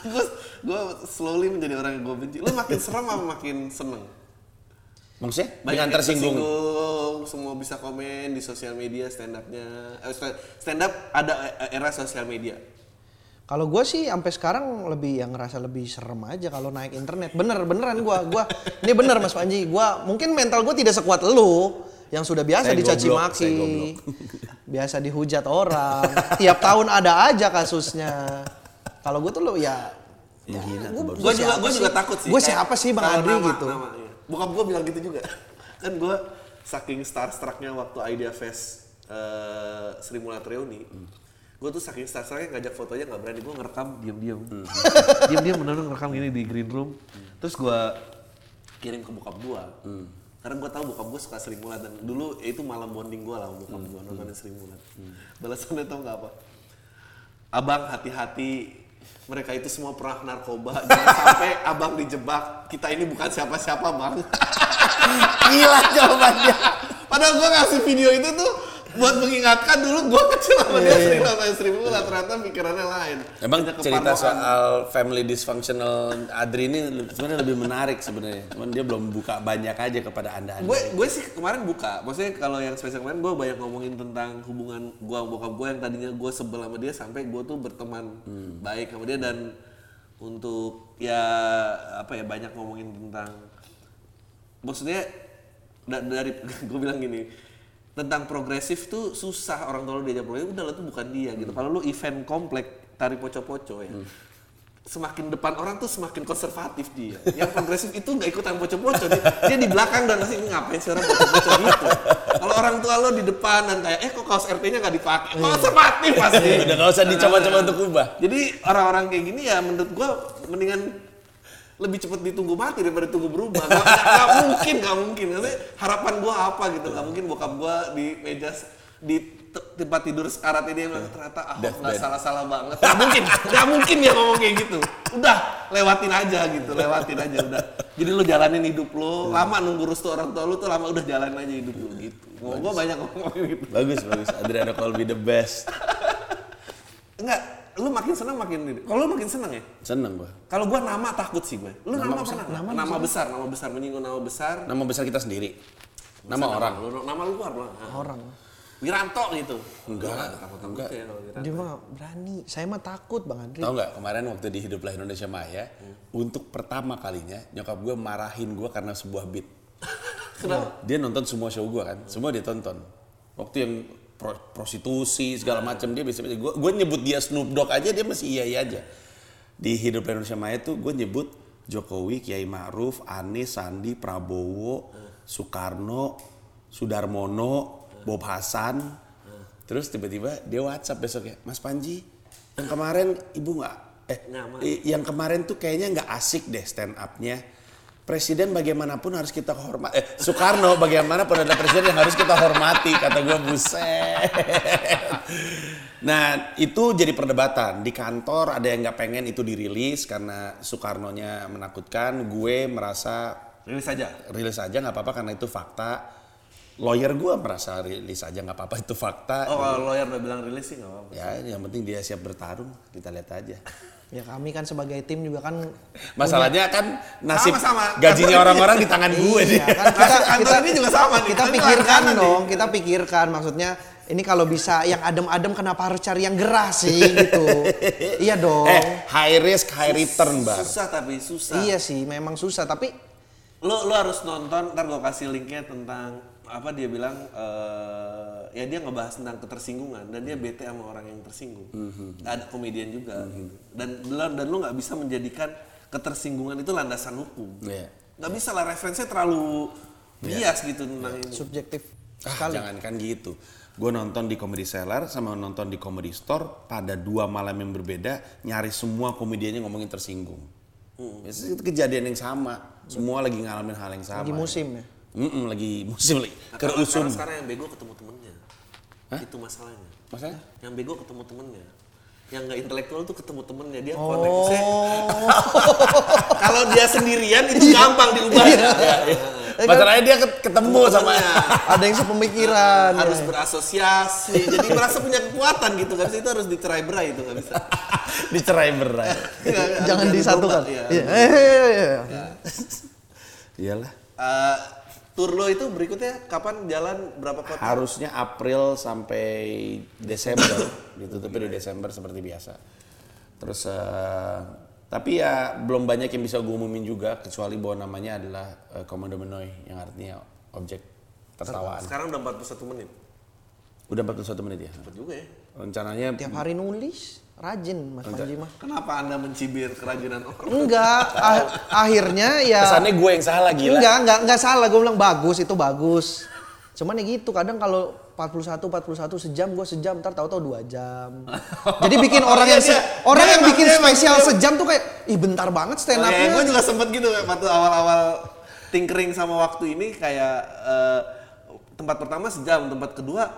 gue gue slowly menjadi orang yang gue benci lu makin serem apa makin seneng Maksudnya? banyak Dengan yang tersinggung. tersinggung, semua bisa komen di sosial media stand upnya eh, stand up ada era sosial media kalau gue sih sampai sekarang lebih yang ngerasa lebih serem aja kalau naik internet. Bener beneran gue, gua ini bener Mas Panji. Gua mungkin mental gue tidak sekuat lu yang sudah biasa Saya dicaci goblok, maki, biasa dihujat orang. Tiap tahun ada aja kasusnya. Kalau gue tuh lo ya Ya, gue juga gue sih? juga takut sih. Kayak siapa sih Bang Adri nama- gitu? nama, iya. bokap gue bilang gitu juga. Kan gue saking starstrucknya waktu Idea Fest eh, Sri Mulat Reuni gue tuh saking starstrucknya ngajak fotonya nggak berani. Gue ngerekam diam-diam. Diam-diam bener ngerekam gini di green room. Terus gue kirim ke bokap gue karena gue tahu bokap gue suka Sri Mulat dan dulu ya itu malam bonding gue lah bokap gue nontonin Sri Mulat. balasannya tau nggak apa? Abang hati-hati. Mereka itu semua pernah narkoba. Jangan sampai abang dijebak. Kita ini bukan siapa-siapa bang. Gila jawabannya. padahal gue ngasih video itu tuh buat mengingatkan dulu gue kecil sama dia sering nonton Sri Mulat ternyata pikirannya lain. Emang cerita soal family dysfunctional Adri ini sebenarnya lebih menarik sebenarnya. Cuman dia belum buka banyak aja kepada anda. gue gue sih kemarin buka. Maksudnya kalau yang spesial kemarin gue banyak ngomongin tentang hubungan gue sama bokap gue yang tadinya gue sebel sama dia sampai gue tuh berteman baik sama dia. Dan untuk ya apa ya banyak ngomongin tentang maksudnya da- dari gue bilang gini tentang progresif tuh susah orang tua lu diajak progresif udah lah tuh bukan dia gitu kalau lu event komplek tari poco-poco ya semakin depan orang tuh semakin konservatif dia. Yang progresif itu nggak ikutan poco-poco, dia, dia di belakang dan masih ngapain sih orang poco-poco gitu. Kalau orang tua lo di depan dan kayak eh kok kaos RT-nya nggak dipakai, konservatif pasti. Udah gak usah dicoba-coba untuk ubah. Jadi orang-orang kayak gini ya menurut gua mendingan lebih cepat ditunggu mati daripada tunggu berubah. Gak, gak- gak mungkin, gak mungkin. Maksudnya harapan gua apa gitu? Gak mungkin bokap gua di meja di te- tempat tidur sekarat ini bilang ternyata ah nggak salah-salah banget. Gak mungkin, gak mungkin dia ngomong kayak gitu. Udah lewatin aja gitu, lewatin aja udah. Jadi lu jalanin hidup lu, lama nunggu restu orang tua lu tuh lama udah jalanin aja hidup lu gitu. Gua, gua banyak ngomong gitu. Bagus, bagus. Adriano Colby the best. Enggak, lu makin senang makin ini. Kalau lu makin senang ya? Seneng gua. Kalau gua nama takut sih gue. Lu nama, besar, pernah? Nama, nama besar, nama besar menyinggung nama besar. Nama besar kita sendiri. Nama orang. Lu, nama lu luar lah. orang. Wiranto gitu. Enggak, takut enggak. ya. Dia mah berani. Saya mah takut Bang Andri. Tahu nggak kemarin waktu di Hiduplah Indonesia Maya, untuk pertama kalinya nyokap gue marahin gue karena sebuah beat. Kenapa? Dia nonton semua show gue kan, semua dia tonton. Waktu yang pro- prostitusi segala macam dia bisa gue gue nyebut dia Snoop Dogg aja dia masih iya iya aja. Di Hiduplah Indonesia Maya tuh gue nyebut Jokowi, Kiai Ma'ruf, Anies, Sandi, Prabowo, Soekarno, Sudarmono, Bob Hasan. Terus tiba-tiba dia WhatsApp besoknya, Mas Panji, yang kemarin ibu nggak, eh, yang kemarin tuh kayaknya nggak asik deh stand up-nya. Presiden bagaimanapun harus kita hormati. Eh, Soekarno bagaimanapun adalah presiden yang harus kita hormati, kata gue buset. Nah itu jadi perdebatan di kantor ada yang nggak pengen itu dirilis karena Soekarnonya menakutkan. Gue merasa Rilis aja. rilis aja nggak apa-apa karena itu fakta. Lawyer gue merasa rilis aja nggak apa-apa itu fakta. Oh kalau lawyer udah bilang rilis sih nggak apa-apa. Ya yang penting dia siap bertarung kita lihat aja. Ya kami kan sebagai tim juga kan Masalahnya kan nasib Sama-sama. gajinya orang-orang di tangan gue Iya, kan kita, kita, ini juga sama nih. kita Kan pikirkan dong, kita pikirkan maksudnya ini kalau bisa yang adem-adem kenapa harus cari yang gerah sih gitu. iya dong. Eh high risk high return bar. Susah tapi susah. Iya sih, memang susah tapi Lo lo harus nonton, ntar gue kasih linknya tentang apa dia bilang eh ya dia ngebahas tentang ketersinggungan dan dia bete sama orang yang tersinggung. Ada komedian juga gitu. Dan dan lu nggak bisa menjadikan ketersinggungan itu landasan hukum. Iya. Nggak bisa lah referensinya terlalu bias gitu tentang ini. subjektif Ah, sekali. jangan kan gitu. Gue nonton di Comedy Cellar sama nonton di Comedy Store pada dua malam yang berbeda nyari semua komediannya ngomongin tersinggung. Biasanya itu kejadian yang sama. Semua lagi ngalamin hal yang sama. Lagi musim ya. Mm-mm, lagi musim lagi. Karena- Kerusum. karena sekarang yang bego ketemu temennya. Itu masalahnya. Maksudnya? Yang bego ketemu temennya. Yang nggak intelektual tuh ketemu temennya dia Oh. konteksnya. Kalau dia sendirian itu gampang diubah. Iya. Masalahnya dia ket- ketemu sama. Ada yang sepemikiran. harus ya. berasosiasi. Jadi merasa punya kekuatan gitu kan. Itu harus dicerai berai itu nggak bisa. dicerai berai. Nggak, nggak, Jangan disatukan. iya. Iya. Iya, iya. Iyalah. Eh, tour lo itu berikutnya kapan jalan berapa kota? Harusnya April sampai Desember. Ditutupnya di Desember seperti biasa. Terus eh, tapi ya belum banyak yang bisa gue umumin juga kecuali bahwa namanya adalah eh, Komando Menoy yang artinya objek tertawaan. Sekarang udah 41 menit. Udah 41 menit ya. Cepet juga ya. Rencananya Tiap hari nulis, rajin Mas Panji mah. Kenapa anda mencibir kerajinan orang? Enggak, ah- akhirnya ya kesannya gue yang salah gila. Enggak, enggak, enggak salah. Gue bilang bagus, itu bagus. Cuman ya gitu, kadang kalau 41, 41 sejam, gue sejam, ntar tahu-tahu dua jam. Jadi bikin orang Iya, yang se- iya. orang Dia yang emang- bikin dia spesial dia- sejam tuh kayak, ih bentar banget stand Oh, ya, up-nya. gue juga sempet gitu waktu awal-awal tinkering sama waktu ini kayak eh, tempat pertama sejam, tempat kedua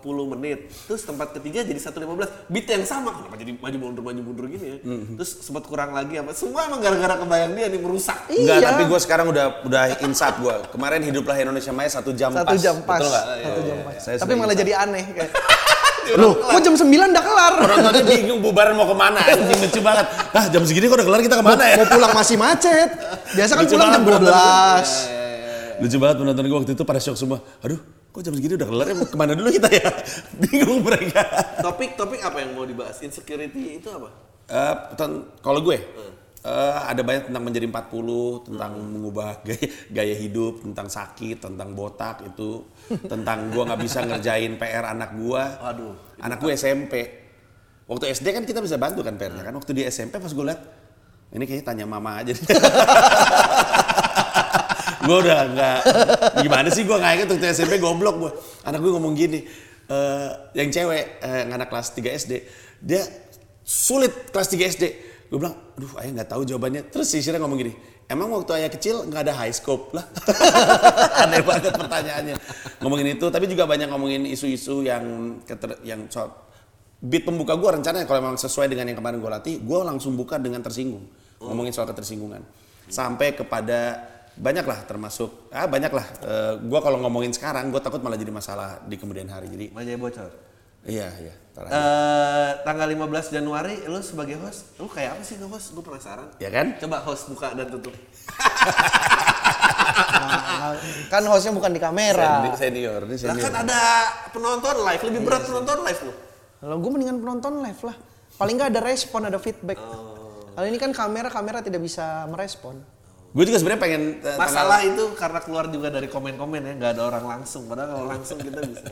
50 menit. Terus tempat ketiga jadi 1.15. Beat yang sama. Kenapa jadi maju mundur maju mundur gini ya? Terus sempat kurang lagi apa? Semua emang gara-gara kebayang dia nih merusak. Enggak, Iya. tapi gue sekarang udah udah insat gue. Kemarin hiduplah Indonesia Maya satu jam Satu pas. jam pas. Betul nggak? Satu jam Iya, pas. saya Tapi malah insat. jadi aneh kayak. Loh, kok jam 9 udah kelar? Penontonnya bingung bubaran mau ke mana. Anjing lucu banget. Ah jam segini kok udah kelar kita ke mana ya? Mau pulang masih macet. Biasa kan Lucu pulang jam banget penonton. 12. Lucu banget penonton gue waktu itu pada shock semua. Aduh, kok jam segini udah kelar ya? Ke mana dulu kita ya? Bingung mereka. Topik-topik apa yang mau dibahas? Insecurity itu apa? Eh, ten- kalau gue, eh, ada banyak tentang menjadi 40, tentang mengubah gaya, gaya hidup, tentang sakit, tentang botak itu, tentang gue nggak bisa ngerjain PR anak gue. Aduh, Anak gue SMP. Waktu SD kan kita bisa bantu kan PR-nya kan. Waktu di SMP pas gue liat, ini kayaknya tanya mama aja. gue udah nggak gimana sih gue nggak inget waktu SMP goblok gue. Anak gue ngomong gini, eh, yang cewek, yang anak kelas 3 SD, dia sulit kelas 3 SD. Gue bilang, aduh ayah nggak tahu jawabannya. Terus si Syira ngomong gini, emang waktu ayah kecil nggak ada high scope lah. Aneh banget pertanyaannya. Ngomongin itu, tapi juga banyak ngomongin isu-isu yang keter, yang soal beat pembuka gue rencananya kalau memang sesuai dengan yang kemarin gue latih, gue langsung buka dengan tersinggung. Ngomongin soal ketersinggungan. Sampai kepada banyak lah termasuk, ah banyak lah. gue kalau ngomongin sekarang, gue takut malah jadi masalah di kemudian hari. Jadi Majaya bocor. iya iya. Eh, tanggal 15 Januari lu sebagai host, lu kayak apa sih nge-host? Gue penasaran. Ya kan? Coba host buka dan tutup. Nah, kan hostnya bukan di kamera. Senior, senior, ini Lah senior. kan ada penonton live, lebih berat penonton live lu. Kalau gue mendingan penonton live lah. Paling nggak ada respon, ada feedback. Kalau ini kan kamera, kamera tidak bisa merespon. Gue juga sebenarnya pengen eh, Masalah itu karena keluar juga dari komen-komen ya, nggak ada orang langsung. Padahal kalau langsung kita bisa.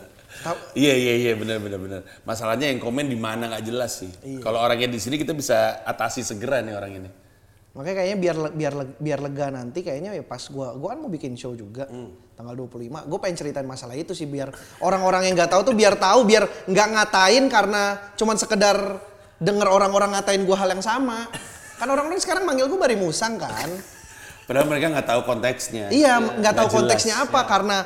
Iya iya iya benar benar benar. Masalahnya yang komen di mana nggak jelas sih. Kalau orangnya di sini kita bisa atasi segera nih orang ini. Makanya kayaknya biar le- biar le- biar lega nanti kayaknya ya pas gua gua kan mau bikin show juga Hmm. tanggal 25. Gue pengen ceritain masalah itu sih biar orang-orang yang nggak tahu tuh biar tahu biar nggak ngatain karena cuman sekedar denger orang-orang ngatain gua hal yang sama. Kan orang-orang sekarang manggil gua bari musang kan. Padahal mereka nggak tahu konteksnya. Iya, nggak tahu Nggak jelas. konteksnya apa karena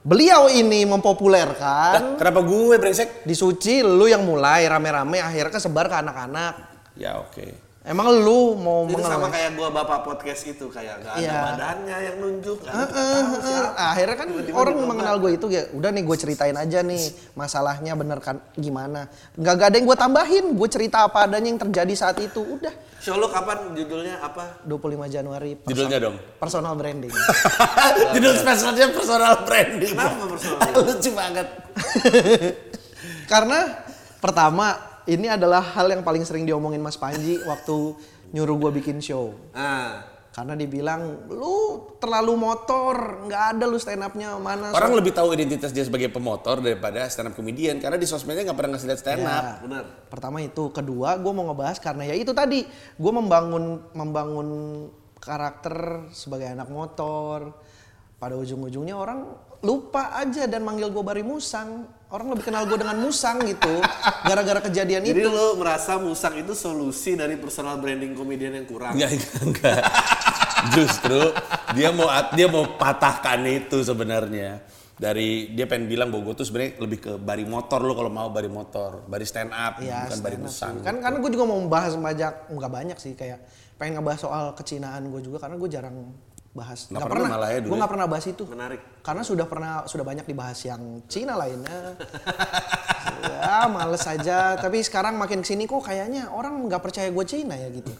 beliau ini mempopulerkan Lah, kenapa gue brengsek? di suci lu yang mulai rame-rame akhirnya kesebar ke anak-anak. Ya oke. Emang lu mau Itu sama kayak gua bapak podcast itu kayak nggak ada Iya. badannya yang nunjuk. tahu heeh. siapa. akhirnya kan Tiba-tiba orang dicoba. mengenal gue itu ya udah nih gue ceritain aja nih masalahnya bener kan gimana nggak gak ada yang gue tambahin gue cerita apa adanya yang terjadi saat itu udah Show lu kapan judulnya apa? 25 Januari perso- Judulnya dong. personal branding Judul spesialnya personal branding. Kenapa personal Lucu banget. karena pertama ini adalah hal yang paling sering diomongin Mas Panji waktu nyuruh gue bikin show Ah, karena dibilang lu terlalu motor nggak ada lu stand upnya mana Orang lebih tahu identitas dia sebagai pemotor daripada stand up comedian karena di sosmednya nggak pernah ngasih lihat stand up. Ya. benar. Pertama itu, kedua gue mau ngebahas karena ya itu tadi gue membangun membangun karakter sebagai anak motor. Pada ujung-ujungnya orang lupa aja dan manggil gue Bari Musang. Orang lebih kenal gue dengan Musang gitu. Gara-gara kejadian Jadi itu. lu merasa musang itu solusi dari personal branding komedian yang kurang? Enggak, enggak, enggak. Justru dia mau dia mau patahkan itu sebenarnya. Dari dia pengen bilang bahwa gue tuh sebenarnya lebih ke bari motor lo kalau mau bari motor, bari stand up, Ya, bukan bari stand up musang. sih. Kan karena gue juga mau membahas banyak, nggak banyak sih kayak pengen ngebahas soal kecinaan gue juga karena gue jarang bahas. Nggak pernah malah ya Gue ya? nggak pernah bahas itu. Menarik. Karena sudah pernah sudah banyak dibahas yang Cina lainnya. ya males aja. Tapi sekarang makin ke sini kok kayaknya orang nggak percaya gue Cina ya gitu.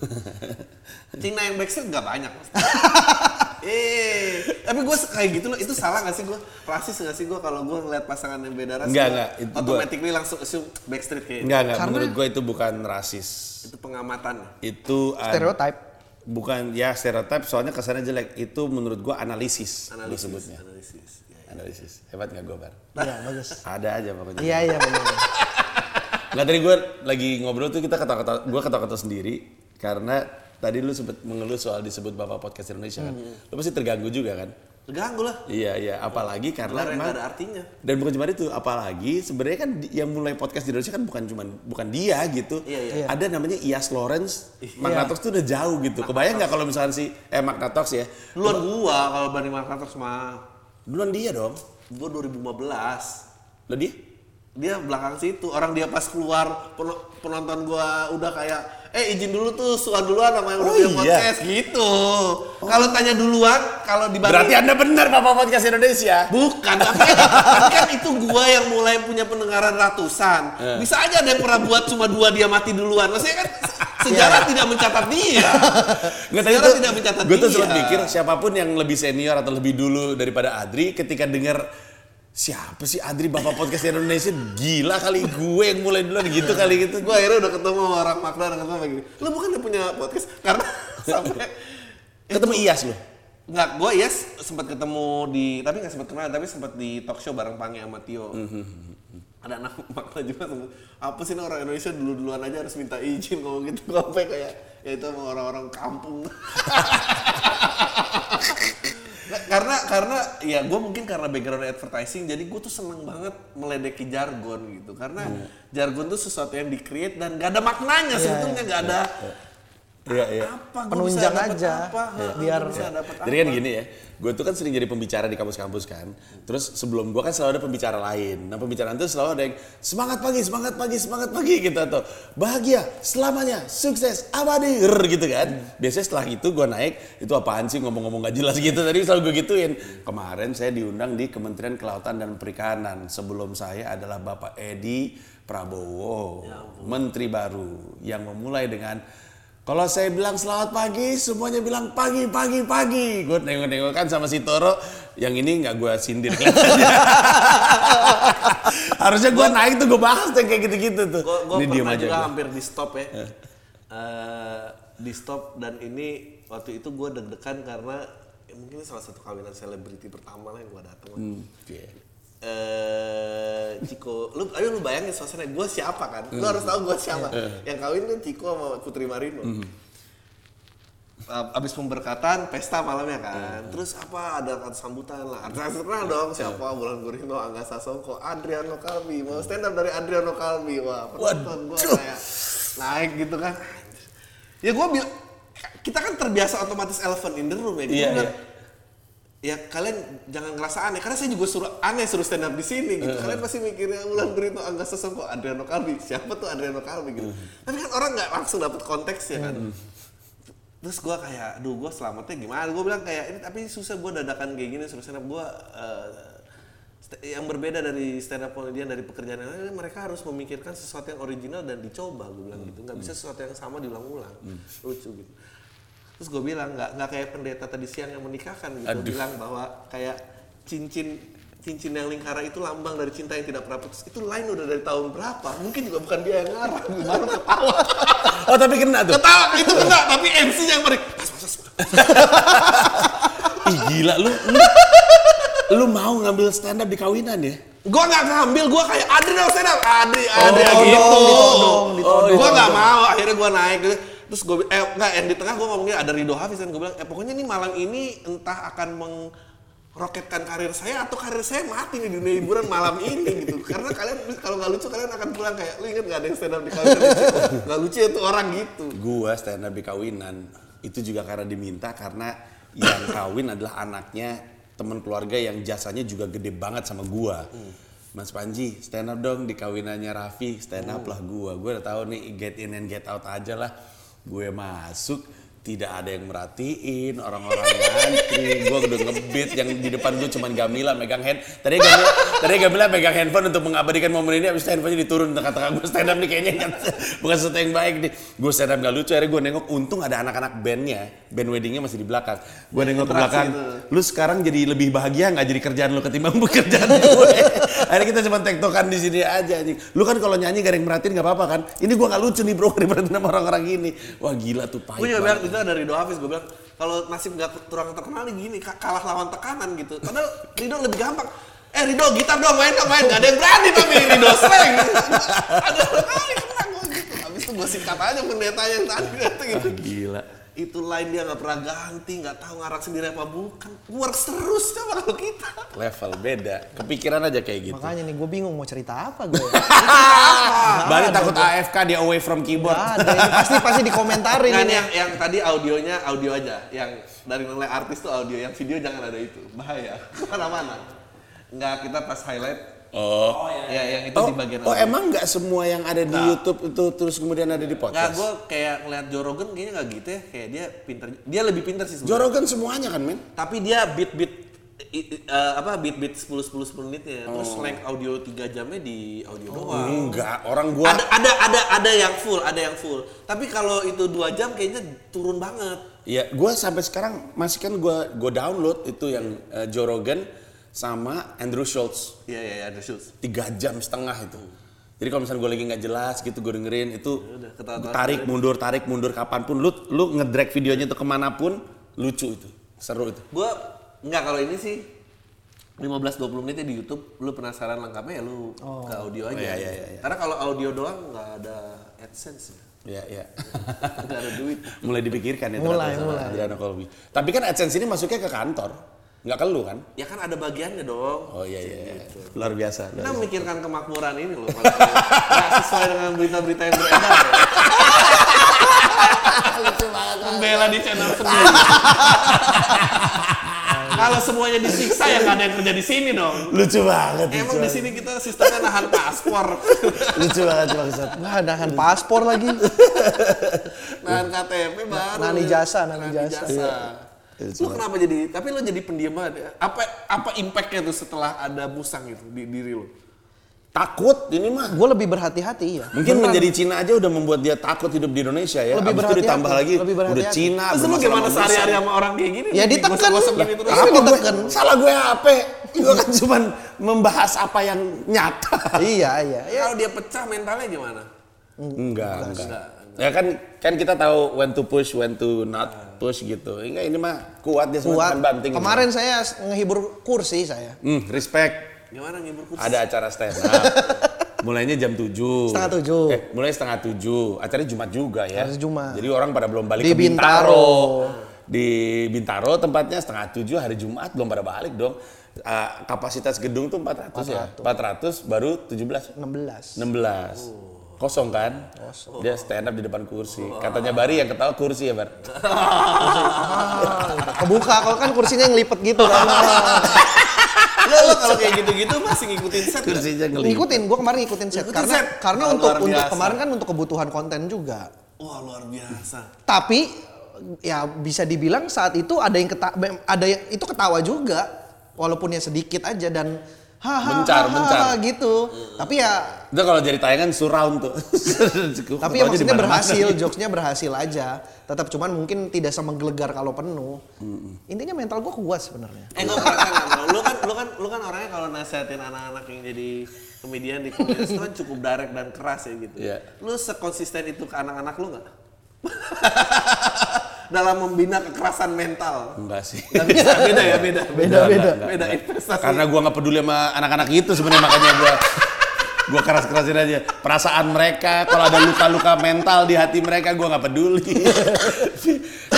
Cina yang backstreet nggak banyak. Eh, tapi gue kayak gitu loh. Itu salah gak sih gue? Rasis gak sih gue kalau gue ngeliat pasangan yang beda ras? Nggak, gua nggak. Itu gua- Automatically langsung assume backstreet kayak Enggak, enggak. Karena- Menurut gue itu bukan rasis. itu pengamatan. Itu Stereotype. Bukan ya stereotip soalnya kesannya jelek. Itu menurut gue analisis. gua Analisis. sebutnya. Analisis. Ya. Analisis. Hebat nggak gue, Bar? Iya bagus. Ada aja pokoknya. Iya iya benar. Nggak tadi gue lagi ngobrol tuh kita kata-kata gue kata-kata sendiri karena tadi lu sempet mengeluh soal disebut bapak podcast Indonesia kan. Hmm. Lu pasti terganggu juga kan? Terganggu lah. Iya iya, apalagi karena emang- gak ada artinya. dan bukan cuma itu, apalagi sebenarnya kan yang mulai podcast di Indonesia kan bukan cuman bukan dia gitu. Iya, iya. Ada namanya Ias Lawrence, Magnatox tuh udah jauh gitu. Kebayang nggak kalau misalkan si eh Magnatox ya, Duluan gua kalau banding marketer sama duluan dia dong. gua 2015. Lo dia? Dia belakang situ. Orang dia pas keluar pen- penonton gua udah kayak eh izin dulu tuh suan duluan sama yang udah Oh, punya iya? podcast gitu. Kalau tanya duluan, kalau dibanding Berarti anda benar bapak podcast Indonesia. Bukan, tapi, tapi kan itu gua yang mulai punya pendengaran ratusan. Eh. Bisa aja ada yang pernah buat cuma dua dia mati duluan. Maksudnya kan sejarah tidak mencatat dia. Nggak Sejarah tuh, tidak mencatat gue tuh dia. selalu mikir siapa pun yang lebih senior atau lebih dulu daripada Adri ketika dengar siapa sih Adri bapak podcast Indonesia gila kali gue yang mulai duluan gitu kali gitu. Gue akhirnya udah ketemu sama orang Magda dan ketemu begini. Lu bukan udah punya podcast? Karena sampai Ketemu Iyas lo. Nggak, gue yes sempat ketemu di, tapi nggak sempat kenal, tapi sempat di talk show bareng Pange sama Tio. Ada anak Magda juga apa sih ini orang Indonesia dulu-duluan aja harus minta izin ngomong gitu, gue kayak, ya itu orang-orang kampung. Karena karena ya gue mungkin karena background advertising jadi gue tuh seneng banget meledeki jargon gitu. Karena jargon tuh sesuatu yang di create dan gak ada maknanya. Sebetulnya gak ada Iya iya. apa gua Penunjang aja, apa, Iya. ha, biar- bisa dapet Jadi kan gini ya, gue tuh kan sering jadi pembicara di kampus-kampus kan. Terus sebelum gue kan selalu ada pembicara lain. Nah pembicaraan tuh selalu ada yang semangat pagi, semangat pagi, semangat pagi gitu atau bahagia, selamanya, sukses, abadi, rrr, gitu kan. Biasanya setelah itu gue naik, itu apaan sih ngomong-ngomong gak jelas gitu. Tadi selalu gue gituin. Kemarin saya diundang di Kementerian Kelautan dan Perikanan. Sebelum saya adalah Bapak Edi Prabowo, Menteri baru yang memulai dengan kalau saya bilang selamat pagi, semuanya bilang pagi, pagi, pagi. Gue nengok-nengok kan sama si Toro, yang ini nggak gue sindir. Harusnya gue naik tuh gue bahas tuh kayak gitu-gitu tuh. gue ini diem pernah aja. juga gua. hampir di stop ya Eh, di stop dan ini waktu itu gue deg-degan karena ya mungkin ini salah satu kawinan selebriti pertama lah yang gue datang Hmm, iya. Eh Ciko, lu ayo lu bayangin suasana gue siapa kan? Lu harus tahu gue siapa. Yang kawin kan Ciko sama Putri Marino. Uh, abis pemberkatan pesta malamnya kan. Terus apa ada kata sambutan lah. Artis terkenal dong siapa? Bulan Gurino Angga Sasongko Adriano Kalbi mau stand up dari Adriano Kalbi wah penonton gue kayak naik gitu kan. Ya gue bilang kita kan terbiasa otomatis elephant in the room ya gitu Iya, Gua bilang, ya kalian jangan ngerasa aneh karena saya juga suruh aneh suruh stand up di sini gitu. Kalian pasti mikirnya Bulan Gurino Angga Sasongko Adriano Kalbi siapa tuh Adriano Kalbi gitu. Tapi kan orang nggak langsung dapat konteksnya kan? Terus gue kayak aduh gue selamatnya gimana? Gue bilang kayak ini tapi susah gue dadakan kayak gini suruh stand up. Gue yang berbeda dari stand up comedian dari pekerjaan yang lain mereka harus memikirkan sesuatu yang original dan dicoba gue bilang gitu. Nggak bisa sesuatu yang sama diulang-ulang. Lucu gitu terus gue bilang nggak nggak kayak pendeta tadi siang yang menikahkan gitu Aduh. bilang bahwa kayak cincin cincin yang lingkara itu lambang dari cinta yang tidak pernah putus itu lain udah dari tahun berapa mungkin juga bukan dia yang ngarang baru ketawa Oh tapi kena tuh. ketawa itu enggak tapi MC yang beri Ih gila lu, lu, lu mau ngambil stand up di kawinan ya? Gua nggak ngambil, gua kayak Adri dong stand up, Adri, Adri ditodong, gitu. ditodong, ditodong. Gua nggak mau, akhirnya gua naik gitu. Terus gua, eh nggak, yang di tengah gua ngomongnya ada Rido Hafiz kan, gua bilang, eh pokoknya nih malam ini entah akan mengroketkan karir saya atau karir saya mati nih di dunia hiburan malam ini gitu. Karena kalian kalau nggak lucu kalian akan pulang kayak, lu inget nggak ada yang stand up di kawinan? Nggak lucu ya tuh orang gitu. Gua stand up di kawinan itu juga karena diminta karena yang kawin adalah anaknya teman keluarga yang jasanya juga gede banget sama gua. Mas Panji, stand up dong di kawinannya Raffi, stand up lah gua. Gua udah tahu nih get in and get out aja lah. Gue masuk, tidak ada yang merhatiin, orang-orang ngantri, gue udah ngebit yang di depan gue cuman Gamila megang hand. Tadi Gamila, tadi Gamila megang handphone untuk mengabadikan momen ini, habis itu handphonenya diturun tengah-tengah gue stand up nih kayaknya bukan sesuatu yang baik nih. Gue stand up gak lucu, akhirnya gue nengok, untung ada anak-anak bandnya, band weddingnya masih di belakang. Gue nengok ke belakang, itu. lu sekarang jadi lebih bahagia nggak jadi kerjaan lu ketimbang pekerjaan gue. Akhirnya kita cuma tektokan di sini aja anjing. Lu kan kalau nyanyi gak ada yang merhatiin nggak apa-apa kan? Ini gue nggak lucu nih bro, diperhatiin sama orang-orang gini. Wah gila tuh pahit itu dari Rido Hafiz gue bilang kalau nasib nggak kurang terkenal nih gini ka- kalah lawan tekanan gitu. Padahal Rido lebih gampang eh Rido gitar dong main dong main. Gak ada yang berani tapi Rido slang ada kali kena gue gitu. Habis itu gue sikat aja pendeta yang tadi itu gitu Gila. Itu line dia nggak pernah ganti nggak tahu ngarak sendiri apa bukan works terus coba kalau kita Level beda. Kepikiran aja kayak gitu. Makanya nih gue bingung mau cerita apa gue. Bali takut AFK dia away from keyboard. Gak ada, ini pasti pasti dikomentarin Nggak, ini. yang yang tadi audionya audio aja yang dari nilai artis tuh audio yang video jangan ada itu bahaya mana mana nggak kita pas highlight Oh. ya yang itu Oh, di bagian oh audio. emang nggak semua yang ada di YouTube itu terus kemudian ada di Nggak, podcast? gue kayak ngeliat Joe Rogan kayaknya nggak gitu ya. Kayak dia pinter, dia lebih pinter sih Joe sebenarnya. Rogan semuanya kan men? Tapi dia beat beat eh, apa beat beat 10 10 10 menitnya. Terus Oh. length audio 3 jamnya di audio doang. Enggak, orang gua Ada ada ada ada yang full, ada yang full. Tapi kalau itu dua jam kayaknya turun banget. Ya, gua sampai sekarang masih kan gua gua download itu yang eh, Joe Rogan sama Andrew Schultz Iya iya iya, ada shoes. tiga jam setengah itu. Jadi kalau misalnya gue lagi nggak jelas gitu gue dengerin itu udah, ketawa-tawa tarik mundur tarik mundur kapan pun lu lu ngedrag videonya itu ke mana pun lucu itu seru itu. Gue nggak kalau ini sih 15-20 menitnya di YouTube, lu penasaran lengkapnya ya lu ke audio aja. iya, iya, iya, iya. Karena kalau audio doang nggak ada AdSense ya. Ya ya. Nggak ada duit. mulai dipikirkan ya Mulai, ternyata mulai. Adriano Colby. Tapi kan AdSense ini masuknya ke kantor, nggak ke lu kan? Ya kan ada bagiannya dong. Oh iya iya. iya. Luar biasa. Kita luar biasa. memikirkan kemakmuran ini loh. Nggak sesuai dengan berita-berita yang beredar. ya. Membela di channel sendiri. Kalau semuanya disiksa ya nggak ada yang kerja di sini dong. Lucu banget. Emang lucu di sini kita sistemnya nahan paspor, lucu banget bangsat. Wah, nahan paspor lagi. nahan KTP baru. Nahan ijazah, nahan Nahan ijazah. ijazah. Lu kenapa jadi? Tapi lu jadi pendiam banget. ya? Apa apa impactnya tuh setelah ada musang itu di diri lu? Takut ini mah. Gue lebih berhati-hati ya. Mungkin menjadi Cina aja udah membuat dia takut hidup di Indonesia ya. Lebih Abis itu ditambah lagi lebih udah. Cina. Terus lu gimana sehari-hari sama orang kayak gini? Ya ditekan. Terus. Apa Apa gue, ditekan? salah gue apa? Gue kan cuma membahas apa yang nyata. iya, iya. Ya, Kalau dia pecah mentalnya gimana? Enggak, enggak. Ya kan kan kita tahu when to push, when to not gitu. Enggak ini mah kuat dia sama kuat. banting. Kemarin saya ngehibur kursi saya. Hmm, respect. Gimana ngibur kursi? Ada acara stand up. mulainya jam 7. Setengah tujuh. Eh, mulai setengah 7. Acaranya Jumat juga ya. Acaranya Jumat. Jadi orang pada belum balik Di ke Bintaro. Bintaro. Di Bintaro tempatnya setengah 7 hari Jumat belum pada balik dong. Ah, kapasitas gedung tuh 400, ya. 400 baru 17. 16. 16. Kosong kan? Dia stand up di depan kursi. Katanya Bari yang ketawa kursi ya, Bar. Ah, kebuka kalau kan kursinya ngelipet gitu kan. Lo, lo kalau kayak gitu-gitu masih ngikutin set? Kursinya ngelipet. ngikutin, gua kemarin ngikutin set Ngikutin karena set? karena Oh, untuk untuk kemarin kan untuk kebutuhan konten juga. Wah luar biasa. Tapi ya bisa dibilang saat itu ada yang keta ada yang itu ketawa juga walaupun ya sedikit aja dan hahaha Bencar, bencar. gitu. Tapi ya Itu kalau jadi tayangan surround tuh. tapi ya maksudnya berhasil, jokesnya berhasil aja. Tetap cuman mungkin tidak semenggelegar kalau penuh. Intinya mental gua kuat sebenarnya. Eh gue. Lu kan, lu kan, lu kan orangnya kalau nasihatin anak-anak yang jadi komedian di komunitas itu kan cukup direct dan keras ya gitu. Iya. Lu sekonsisten itu ke anak-anak lu nggak? Dalam membina kekerasan mental. Enggak sih. Nggak bisa, beda ya, beda. Beda, beda. Beda investasi. Karena gua nggak peduli sama anak-anak itu sebenarnya makanya gua gua keras-kerasin aja perasaan mereka kalau ada luka-luka mental di hati mereka gua nggak peduli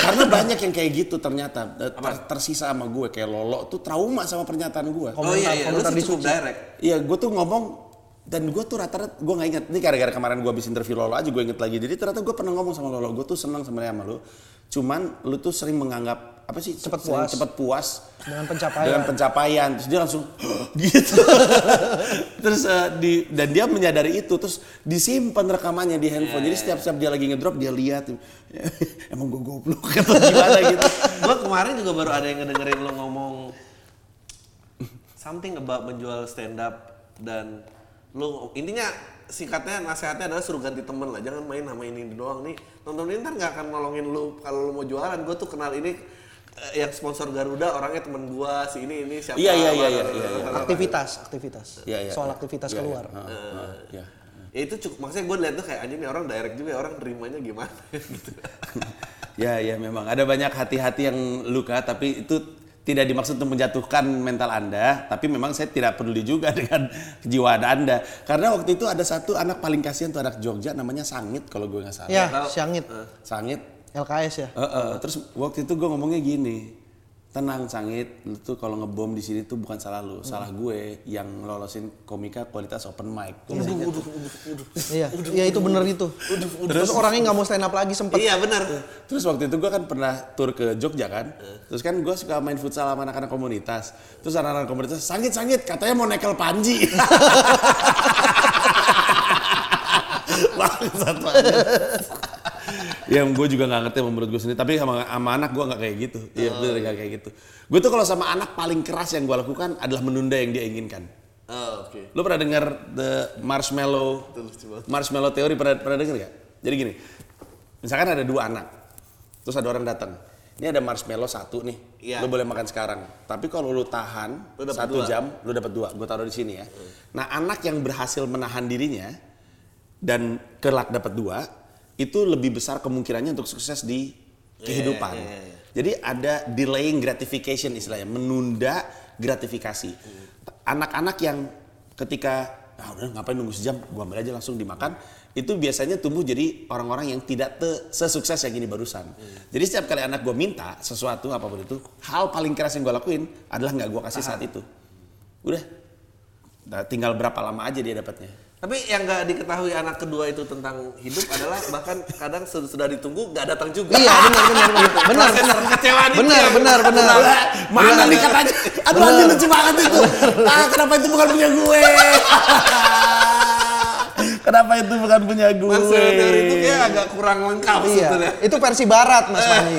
karena banyak yang kayak gitu ternyata ter- tersisa sama gue kayak lolo tuh trauma sama pernyataan gue oh iya, iya. Lu komentar sih di cukup suci. direct. Iya, gue tuh ngomong dan gue tuh rata-rata gue nggak inget. Ini gara-gara kemarin gue habis interview Lolo aja gue inget lagi. Jadi ternyata gue pernah ngomong sama Lolo, gue tuh senang sebenarnya sama lu. Cuman lu tuh sering menganggap apa sih Cepet sering puas. cepet puas Dengan pencapaian. dengan pencapaian. Terus dia langsung gitu. terus eh, di dan dia menyadari itu terus disimpan rekamannya di handphone. Jadi setiap setiap dia lagi ngedrop dia lihat emang gue goblok atau gimana gitu. Gue kemarin juga baru ada yang ngedengerin lo ngomong something about menjual stand up dan lo intinya singkatnya nasihatnya adalah suruh ganti temen lah jangan main sama ini doang nih nonton ini ntar nggak akan nolongin lu kalau lu mau jualan gue tuh kenal ini eh, yang sponsor Garuda orangnya temen gua si ini ini siapa Iya, iya, iya, iya, iya, iya. aktivitas, aktivitas. Iya, iya, Soal iya. aktivitas Iya, iya. keluar. Heeh, heeh, iya. ya itu cukup maksudnya gue lihat tuh kayak anjing nih orang direct juga ya, orang nerimanya gimana gitu Ya, ya memang ada banyak hati-hati yang luka, tapi itu tidak dimaksud untuk menjatuhkan mental Anda, tapi memang saya tidak peduli juga dengan kejiwaan Anda. Karena waktu itu ada satu anak paling kasihan tuh anak Jogja namanya Sangit kalau gue nggak salah. Ya, tahu. Siangit. Sangit. LKS ya. Eh, eh, terus waktu itu gue ngomongnya gini, tenang Sangit, lu tuh kalau ngebom di sini tuh bukan salah lu, salah gue yang lolosin komika kualitas open mic. Gue masih ingat tuh. Iya, iya itu bener itu. Terus orangnya nggak mau stand up lagi sempet. iya benar Terus waktu itu gue kan pernah tur ke Jogja kan. Terus kan gue suka main futsal sama anak-anak komunitas. Terus anak-anak komunitas sangit-sangit katanya mau nekel panji. Bangsat banget. Yang gue juga nggak ngerti menurut gue sendiri. Tapi sama, sama anak gue nggak kayak gitu. Iya bener nggak kayak gitu. Gue tuh kalau sama anak paling keras yang gue lakukan adalah menunda yang dia inginkan. oh, oke Lo pernah dengar the marshmallow marshmallow theory pernah pernah dengar gak? Jadi gini, misalkan ada dua anak, terus ada orang datang. Ini ada marshmallow satu nih, Iya. lo boleh makan sekarang. Tapi kalau lo tahan Lo satu dua. jam, lo dapat dua. Gue taruh di sini ya. Nah anak yang berhasil menahan dirinya dan kelak dapat dua, itu lebih besar kemungkinannya untuk sukses di kehidupan. Jadi ada delaying gratification istilahnya, menunda gratifikasi. Anak-anak yang ketika ah udah ngapain nunggu sejam, gua ambil aja langsung dimakan, itu biasanya tumbuh jadi orang-orang yang tidak te- sesukses yang ini barusan. Jadi setiap kali anak gua minta sesuatu apa pun itu, hal paling keras yang gua lakuin adalah nggak gua kasih saat itu. Udah, Nah, tinggal berapa lama aja dia dapatnya. Tapi yang nggak diketahui anak kedua itu tentang hidup adalah bahkan kadang sudah, ditunggu nggak datang juga. Iya, benar benar benar. Benar, benar. Benar, benar, benar. Mana nih katanya? Aduh anjing lucu banget itu. Ah, kenapa itu bukan punya gue? kenapa itu bukan punya gue? Teori itu kayak agak kurang lengkap Iya, sebetulnya. itu versi barat Mas Panji.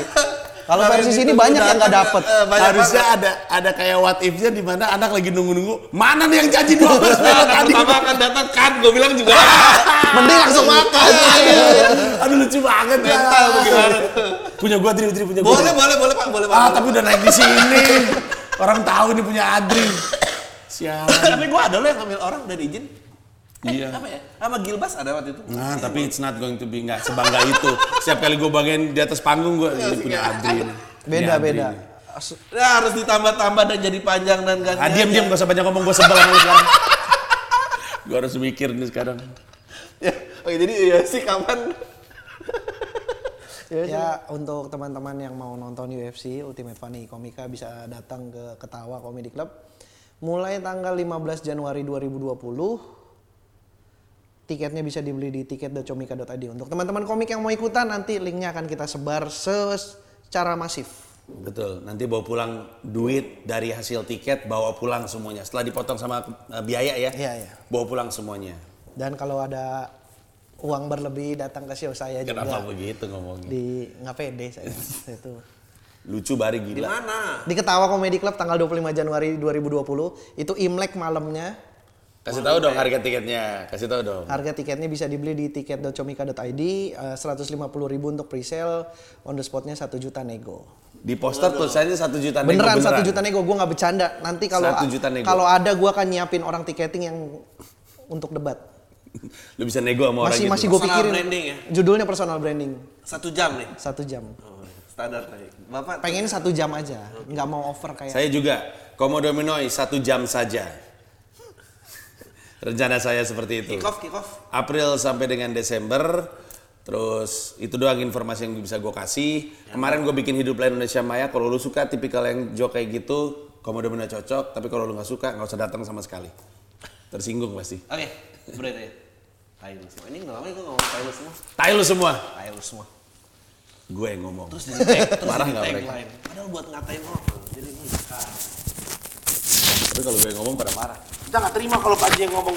Kalau versi sini banyak yang nggak dapet. eh, Harusnya banget. ada ada kayak what if-nya di mana anak lagi nunggu-nunggu. Mana nih yang janji 12 menit tadi? Pertama akan datang kan, gue bilang juga. Mending langsung makan. Aduh lucu banget ya. Mental? Punya gua Adri, Adri punya gua. boleh, boleh, boleh pak, boleh pak. Ah, tapi udah naik di sini. Orang tahu nih punya Adri. Sialan. tapi gue ada loh yang ngambil orang dari izin. Eh, Iya. Apa ya? Sama Gilbas ada waktu itu. Nah, tapi it's not going to be nggak sebangga itu. Setiap kali gue bagian di atas panggung gue ini punya Adri. nih. Beda Ini Adri beda. nih. Nah, harus ditambah-tambah dan jadi panjang dan ganti. Ah, diam diam gak usah banyak ngomong gue sebel sama lu sekarang. Gua harus mikir nih sekarang. ya, oke jadi iya sih kapan? Ya untuk teman-teman yang mau nonton UFC Ultimate Funny Komika bisa datang ke Ketawa Comedy Club mulai tanggal 15 Januari 2020. Tiketnya bisa dibeli di tiket.comika.id. Untuk teman-teman komik yang mau ikutan nanti linknya akan kita sebar secara masif. Betul. Nanti bawa pulang duit dari hasil tiket, bawa pulang semuanya. Setelah dipotong sama eh, biaya ya. Iya, iya. Bawa pulang semuanya. Dan kalau ada uang berlebih datang ke show saya Kenapa juga begitu ngomongnya? di nggak pede saya itu. Lucu bari Di gila. mana? Di Ketawa Comedy Club tanggal 25 Januari 2020 itu Imlek malamnya Kasih tahu dong harga tiketnya. Kasih tahu dong. Harga tiketnya bisa dibeli di tiket.comika.id, eh, 150.000 untuk pre-sale, on the spotnya 1 juta nego. Di poster tulisannya satu juta nego Beneran, 1 juta nego, gue nggak bercanda. Nanti kalau 1 juta nego. kalau ada gue akan nyiapin orang tiketing yang untuk debat. Lu bisa nego sama orang Masih gitu. masih gue Personal pikirin. branding ya? Judulnya personal branding, Satu jam nih. satu jam. Oh, standar tadi. Bapak Pengen satu jam aja, nggak mau over kayak. Saya juga. Komodo Minoi satu jam saja. Rencana saya seperti itu. kick off, kick off. April sampai dengan Desember. Terus itu doang informasi yang bisa gue kasih. Kemarin gue bikin hidup lain Indonesia Maya. Kalau lu suka tipikal yang joke kayak gitu, komodo bener cocok. Tapi kalau lu nggak suka, nggak usah datang sama sekali. Tersinggung pasti. Oke, berarti ya. Tai lu semua. Ini nggak lama gue ngomong tai lu semua. Tai lu semua. Tai lu semua. Gue yang ngomong. Terus jadi tag, terus Marah jadi nggak tagline. Padahal buat ngatain orang. Jadi ini. Tapi kalau gue ngomong pada marah. Kita nggak terima kalau Pak Haji yang ngomong.